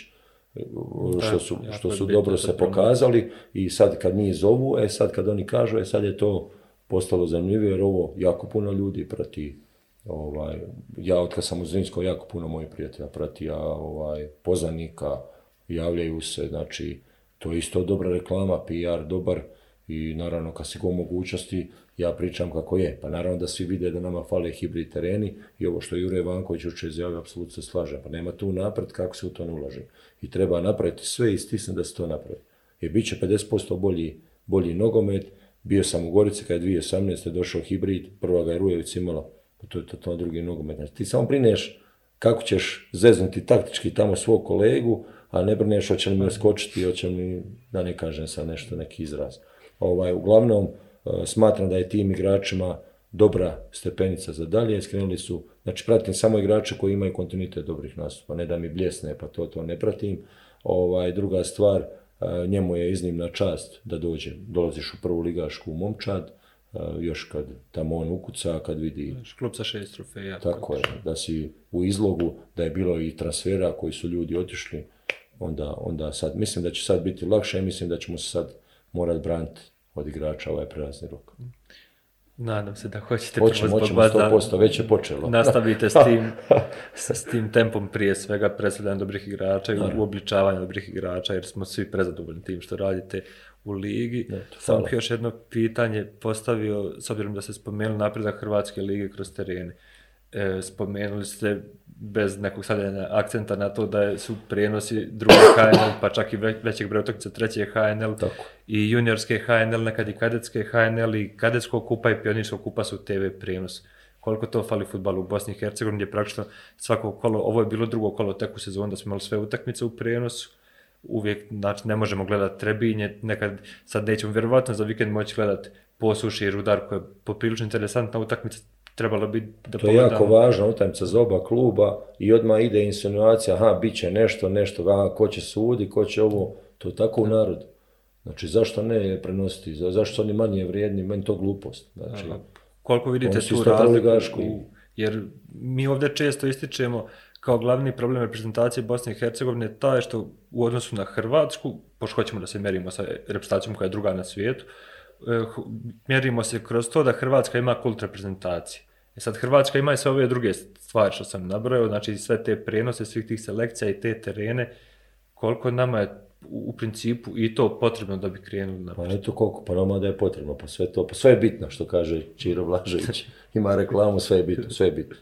što su, što su dobro se pokazali i sad kad njih zovu, e sad kad oni kažu, e sad je to postalo zanimljivo jer ovo jako puno ljudi prati. Ovaj, ja od kad sam u Zrinsko jako puno mojih prijatelja prati, ovaj, poznanika javljaju se, znači to je isto dobra reklama, PR, dobar, i naravno kad se go mogućnosti ja pričam kako je. Pa naravno da svi vide da nama fale hibrid tereni i ovo što Jure Ivanković uče izjavio, apsolutno se slažem. Pa nema tu napred kako se u to ne ulaže. I treba napraviti sve i stisne da se to napravi. Jer bit će 50% bolji, bolji nogomet. Bio sam u Gorici kad je 2018. došao hibrid, prva ga je Rujevic imala. Pa to je to drugi nogomet. Znači, ti samo brineš kako ćeš zeznuti taktički tamo svog kolegu, a ne brineš hoće li mi skočiti, hoće mi, da ne kažem sad nešto, neki izraz. Ovaj, uglavnom, e, smatram da je tim igračima dobra stepenica za dalje, skrenuli su, znači pratim samo igrače koji imaju kontinuitet dobrih nastupa, ne da mi bljesne, pa to to ne pratim. Ovaj, druga stvar, e, njemu je iznimna čast da dođe, dolaziš u prvu ligašku momčad, e, još kad tamo on ukuca, kad vidi... Klub sa šest trofeja. Tako da si u izlogu, da je bilo i transfera koji su ljudi otišli, onda, onda sad, mislim da će sad biti lakše, mislim da ćemo se sad morati braniti od igrača ovaj prelazni rok. Nadam se da hoćete Hoćem, prvo već je počelo. nastavite s tim, (laughs) s tim tempom prije svega predstavljanja dobrih igrača i uobličavanja dobrih igrača jer smo svi prezadovoljni tim što radite u ligi. Samo bih još jedno pitanje postavio, s obzirom da ste spomenuli napredak Hrvatske lige kroz terene. E, spomenuli ste bez nekog stavljanja akcenta na to da su prijenosi druge (coughs) HNL, pa čak i većeg broja utakmica treće HNL Tako. i juniorske HNL, nekad i kadetske HNL i kadetskog kupa i pionirskog kupa su TV prijenos. Koliko to fali futbalu u Bosni i Hercegovini gdje praktično svako kolo, ovo je bilo drugo kolo tek u sezonu da smo imali sve utakmice u prijenosu, uvijek, znači ne možemo gledati Trebinje, nekad, sad nećemo vjerovatno za vikend moći gledati Posuši i Rudar koja je poprilično interesantna utakmica, trebalo bi da To je jako važna utajmica za oba kluba i odmah ide insinuacija, aha, bit će nešto, nešto, aha, ko će sudi, ko će ovo, to je tako u narodu. Znači, zašto ne prenositi, zašto oni manje vrijedni, meni to glupost. Znači, Koliko vidite tu razliku, jer mi ovdje često ističemo kao glavni problem reprezentacije Bosne i Hercegovine taj što u odnosu na Hrvatsku, pošto hoćemo da se merimo sa reprezentacijom koja je druga na svijetu, eh, mjerimo se kroz to da Hrvatska ima kult reprezentacije. E sad, Hrvatska ima i sve ove druge stvari što sam nabrojao, znači sve te prijenose svih tih selekcija i te terene, koliko nama je u principu i to potrebno da bi krenuli na Pa eto koliko, pa nama da je potrebno, pa sve to, pa sve je bitno što kaže Čiro Blažević, (laughs) ima reklamu, sve je bitno, sve je bitno.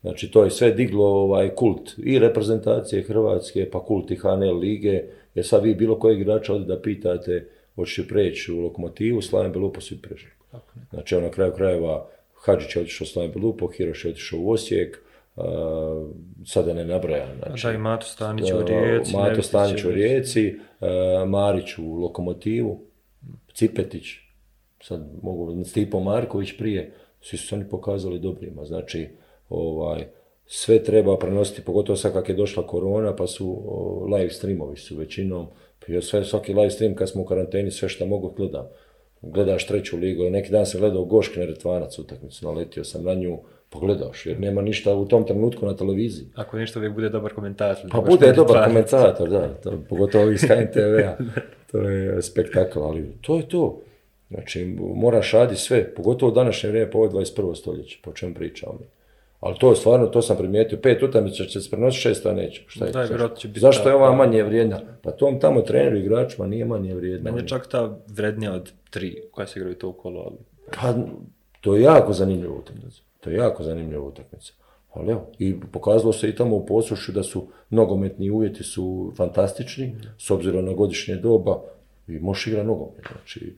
Znači to je sve diglo ovaj kult i reprezentacije Hrvatske, pa kult i HNL lige, jer sad vi bilo kojeg igrača ovdje da pitate hoćeš preći u lokomotivu, Slaven Belupo svi prešli. Znači on na kraju krajeva Hadžić je otišao s Hiroš je otišao u Osijek, sada ne nabrajam. Znači, da, i Mato Stanić u Rijeci. Mato Stanić u Rijeci, Marić u Lokomotivu, Cipetić, sad mogu, Stipo Marković prije, svi su se oni pokazali dobrima, znači, ovaj, sve treba prenositi, pogotovo sad kak je došla korona, pa su live streamovi su većinom, sve, svaki live stream kad smo u karanteni, sve što mogu gledam gledaš treću ligu, neki dan sam gledao Goški retvanac utakmicu, naletio sam na nju, pogledaš, jer nema ništa u tom trenutku na televiziji. Ako nešto uvijek bude dobar komentator. Pa bude dobar komentator, da, pogotovo iz HNTV-a, (laughs) to je spektakl, ali to je to. Znači, moraš raditi sve, pogotovo u današnje vrijeme, po pa ovo 21. stoljeće, po čem pričamo. Ali to je stvarno, to sam primijetio, pet utakmica će se prenositi, šesta neće. Šta je, Zašto je ova manje vrijedna? Pa tom tamo treneru igračima nije manje vrijedna. Meni čak ta vrednija od tri koja se igraju to kolo. Ali... Pa, to je jako zanimljiva utakmica. To je jako zanimljiva utakmica. Ali evo, i pokazalo se i tamo u poslušu da su nogometni uvjeti su fantastični, s obzirom na godišnje doba, i možeš igrati nogomet. Znači,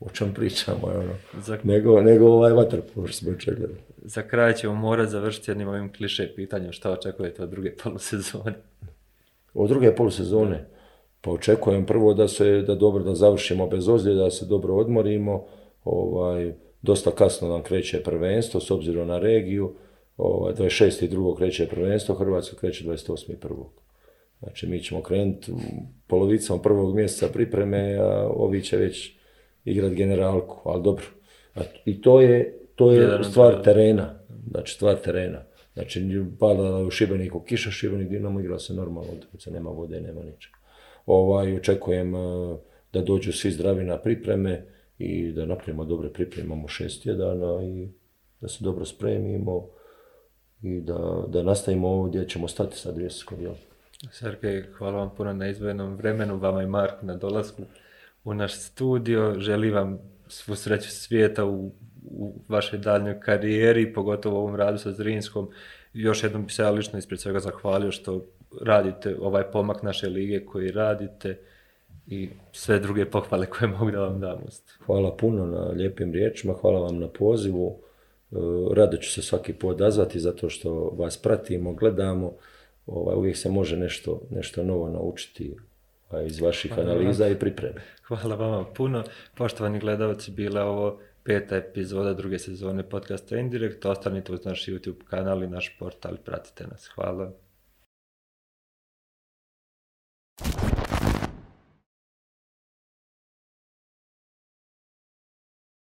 o čem pričamo, ono. Nego, nego ovaj vaterpol smo čekali za kraj ćemo morati završiti jednim ovim kliše pitanjem šta očekujete od druge (laughs) polusezone. Od druge polusezone? Pa očekujem prvo da se da dobro da završimo bez ozljeda, da se dobro odmorimo. Ovaj, dosta kasno nam kreće prvenstvo s obzirom na regiju. Ovaj, 26.2. kreće prvenstvo, Hrvatska kreće 28.1. Znači mi ćemo krenuti polovicom prvog mjeseca pripreme, a ovi će već igrati generalku, ali dobro. I to je to je stvar terena. Znači, stvar terena. Znači, pada u Šibeniku kiša, Šibenik Dinamo igra se normalno se nema vode, nema ničega. Ovaj, očekujem e, da dođu svi zdravi na pripreme i da napravimo dobre pripreme, imamo šest tjedana i da se dobro spremimo i da, da nastavimo ovdje, ćemo stati sa adresom, jel? Sergej, hvala vam puno na izvojenom vremenu, vama i Mark na dolasku u naš studio. Želim vam svu sreću svijeta u u vašoj daljnjoj karijeri, pogotovo u ovom radu sa Zrinskom. Još jednom bi se ja lično ispred svega zahvalio što radite ovaj pomak naše lige koji radite i sve druge pohvale koje mogu da vam dam. Hvala puno na lijepim riječima, hvala vam na pozivu. E, rado ću se svaki put odazvati zato što vas pratimo, gledamo. Ovaj, uvijek se može nešto, nešto novo naučiti iz vaših analiza i pripreme. Hvala vam puno. Poštovani gledalci, bila ovo peta epizoda druge sezone podcasta Indirekt. Ostanite uz naš YouTube kanal i naš portal, pratite nas. Hvala.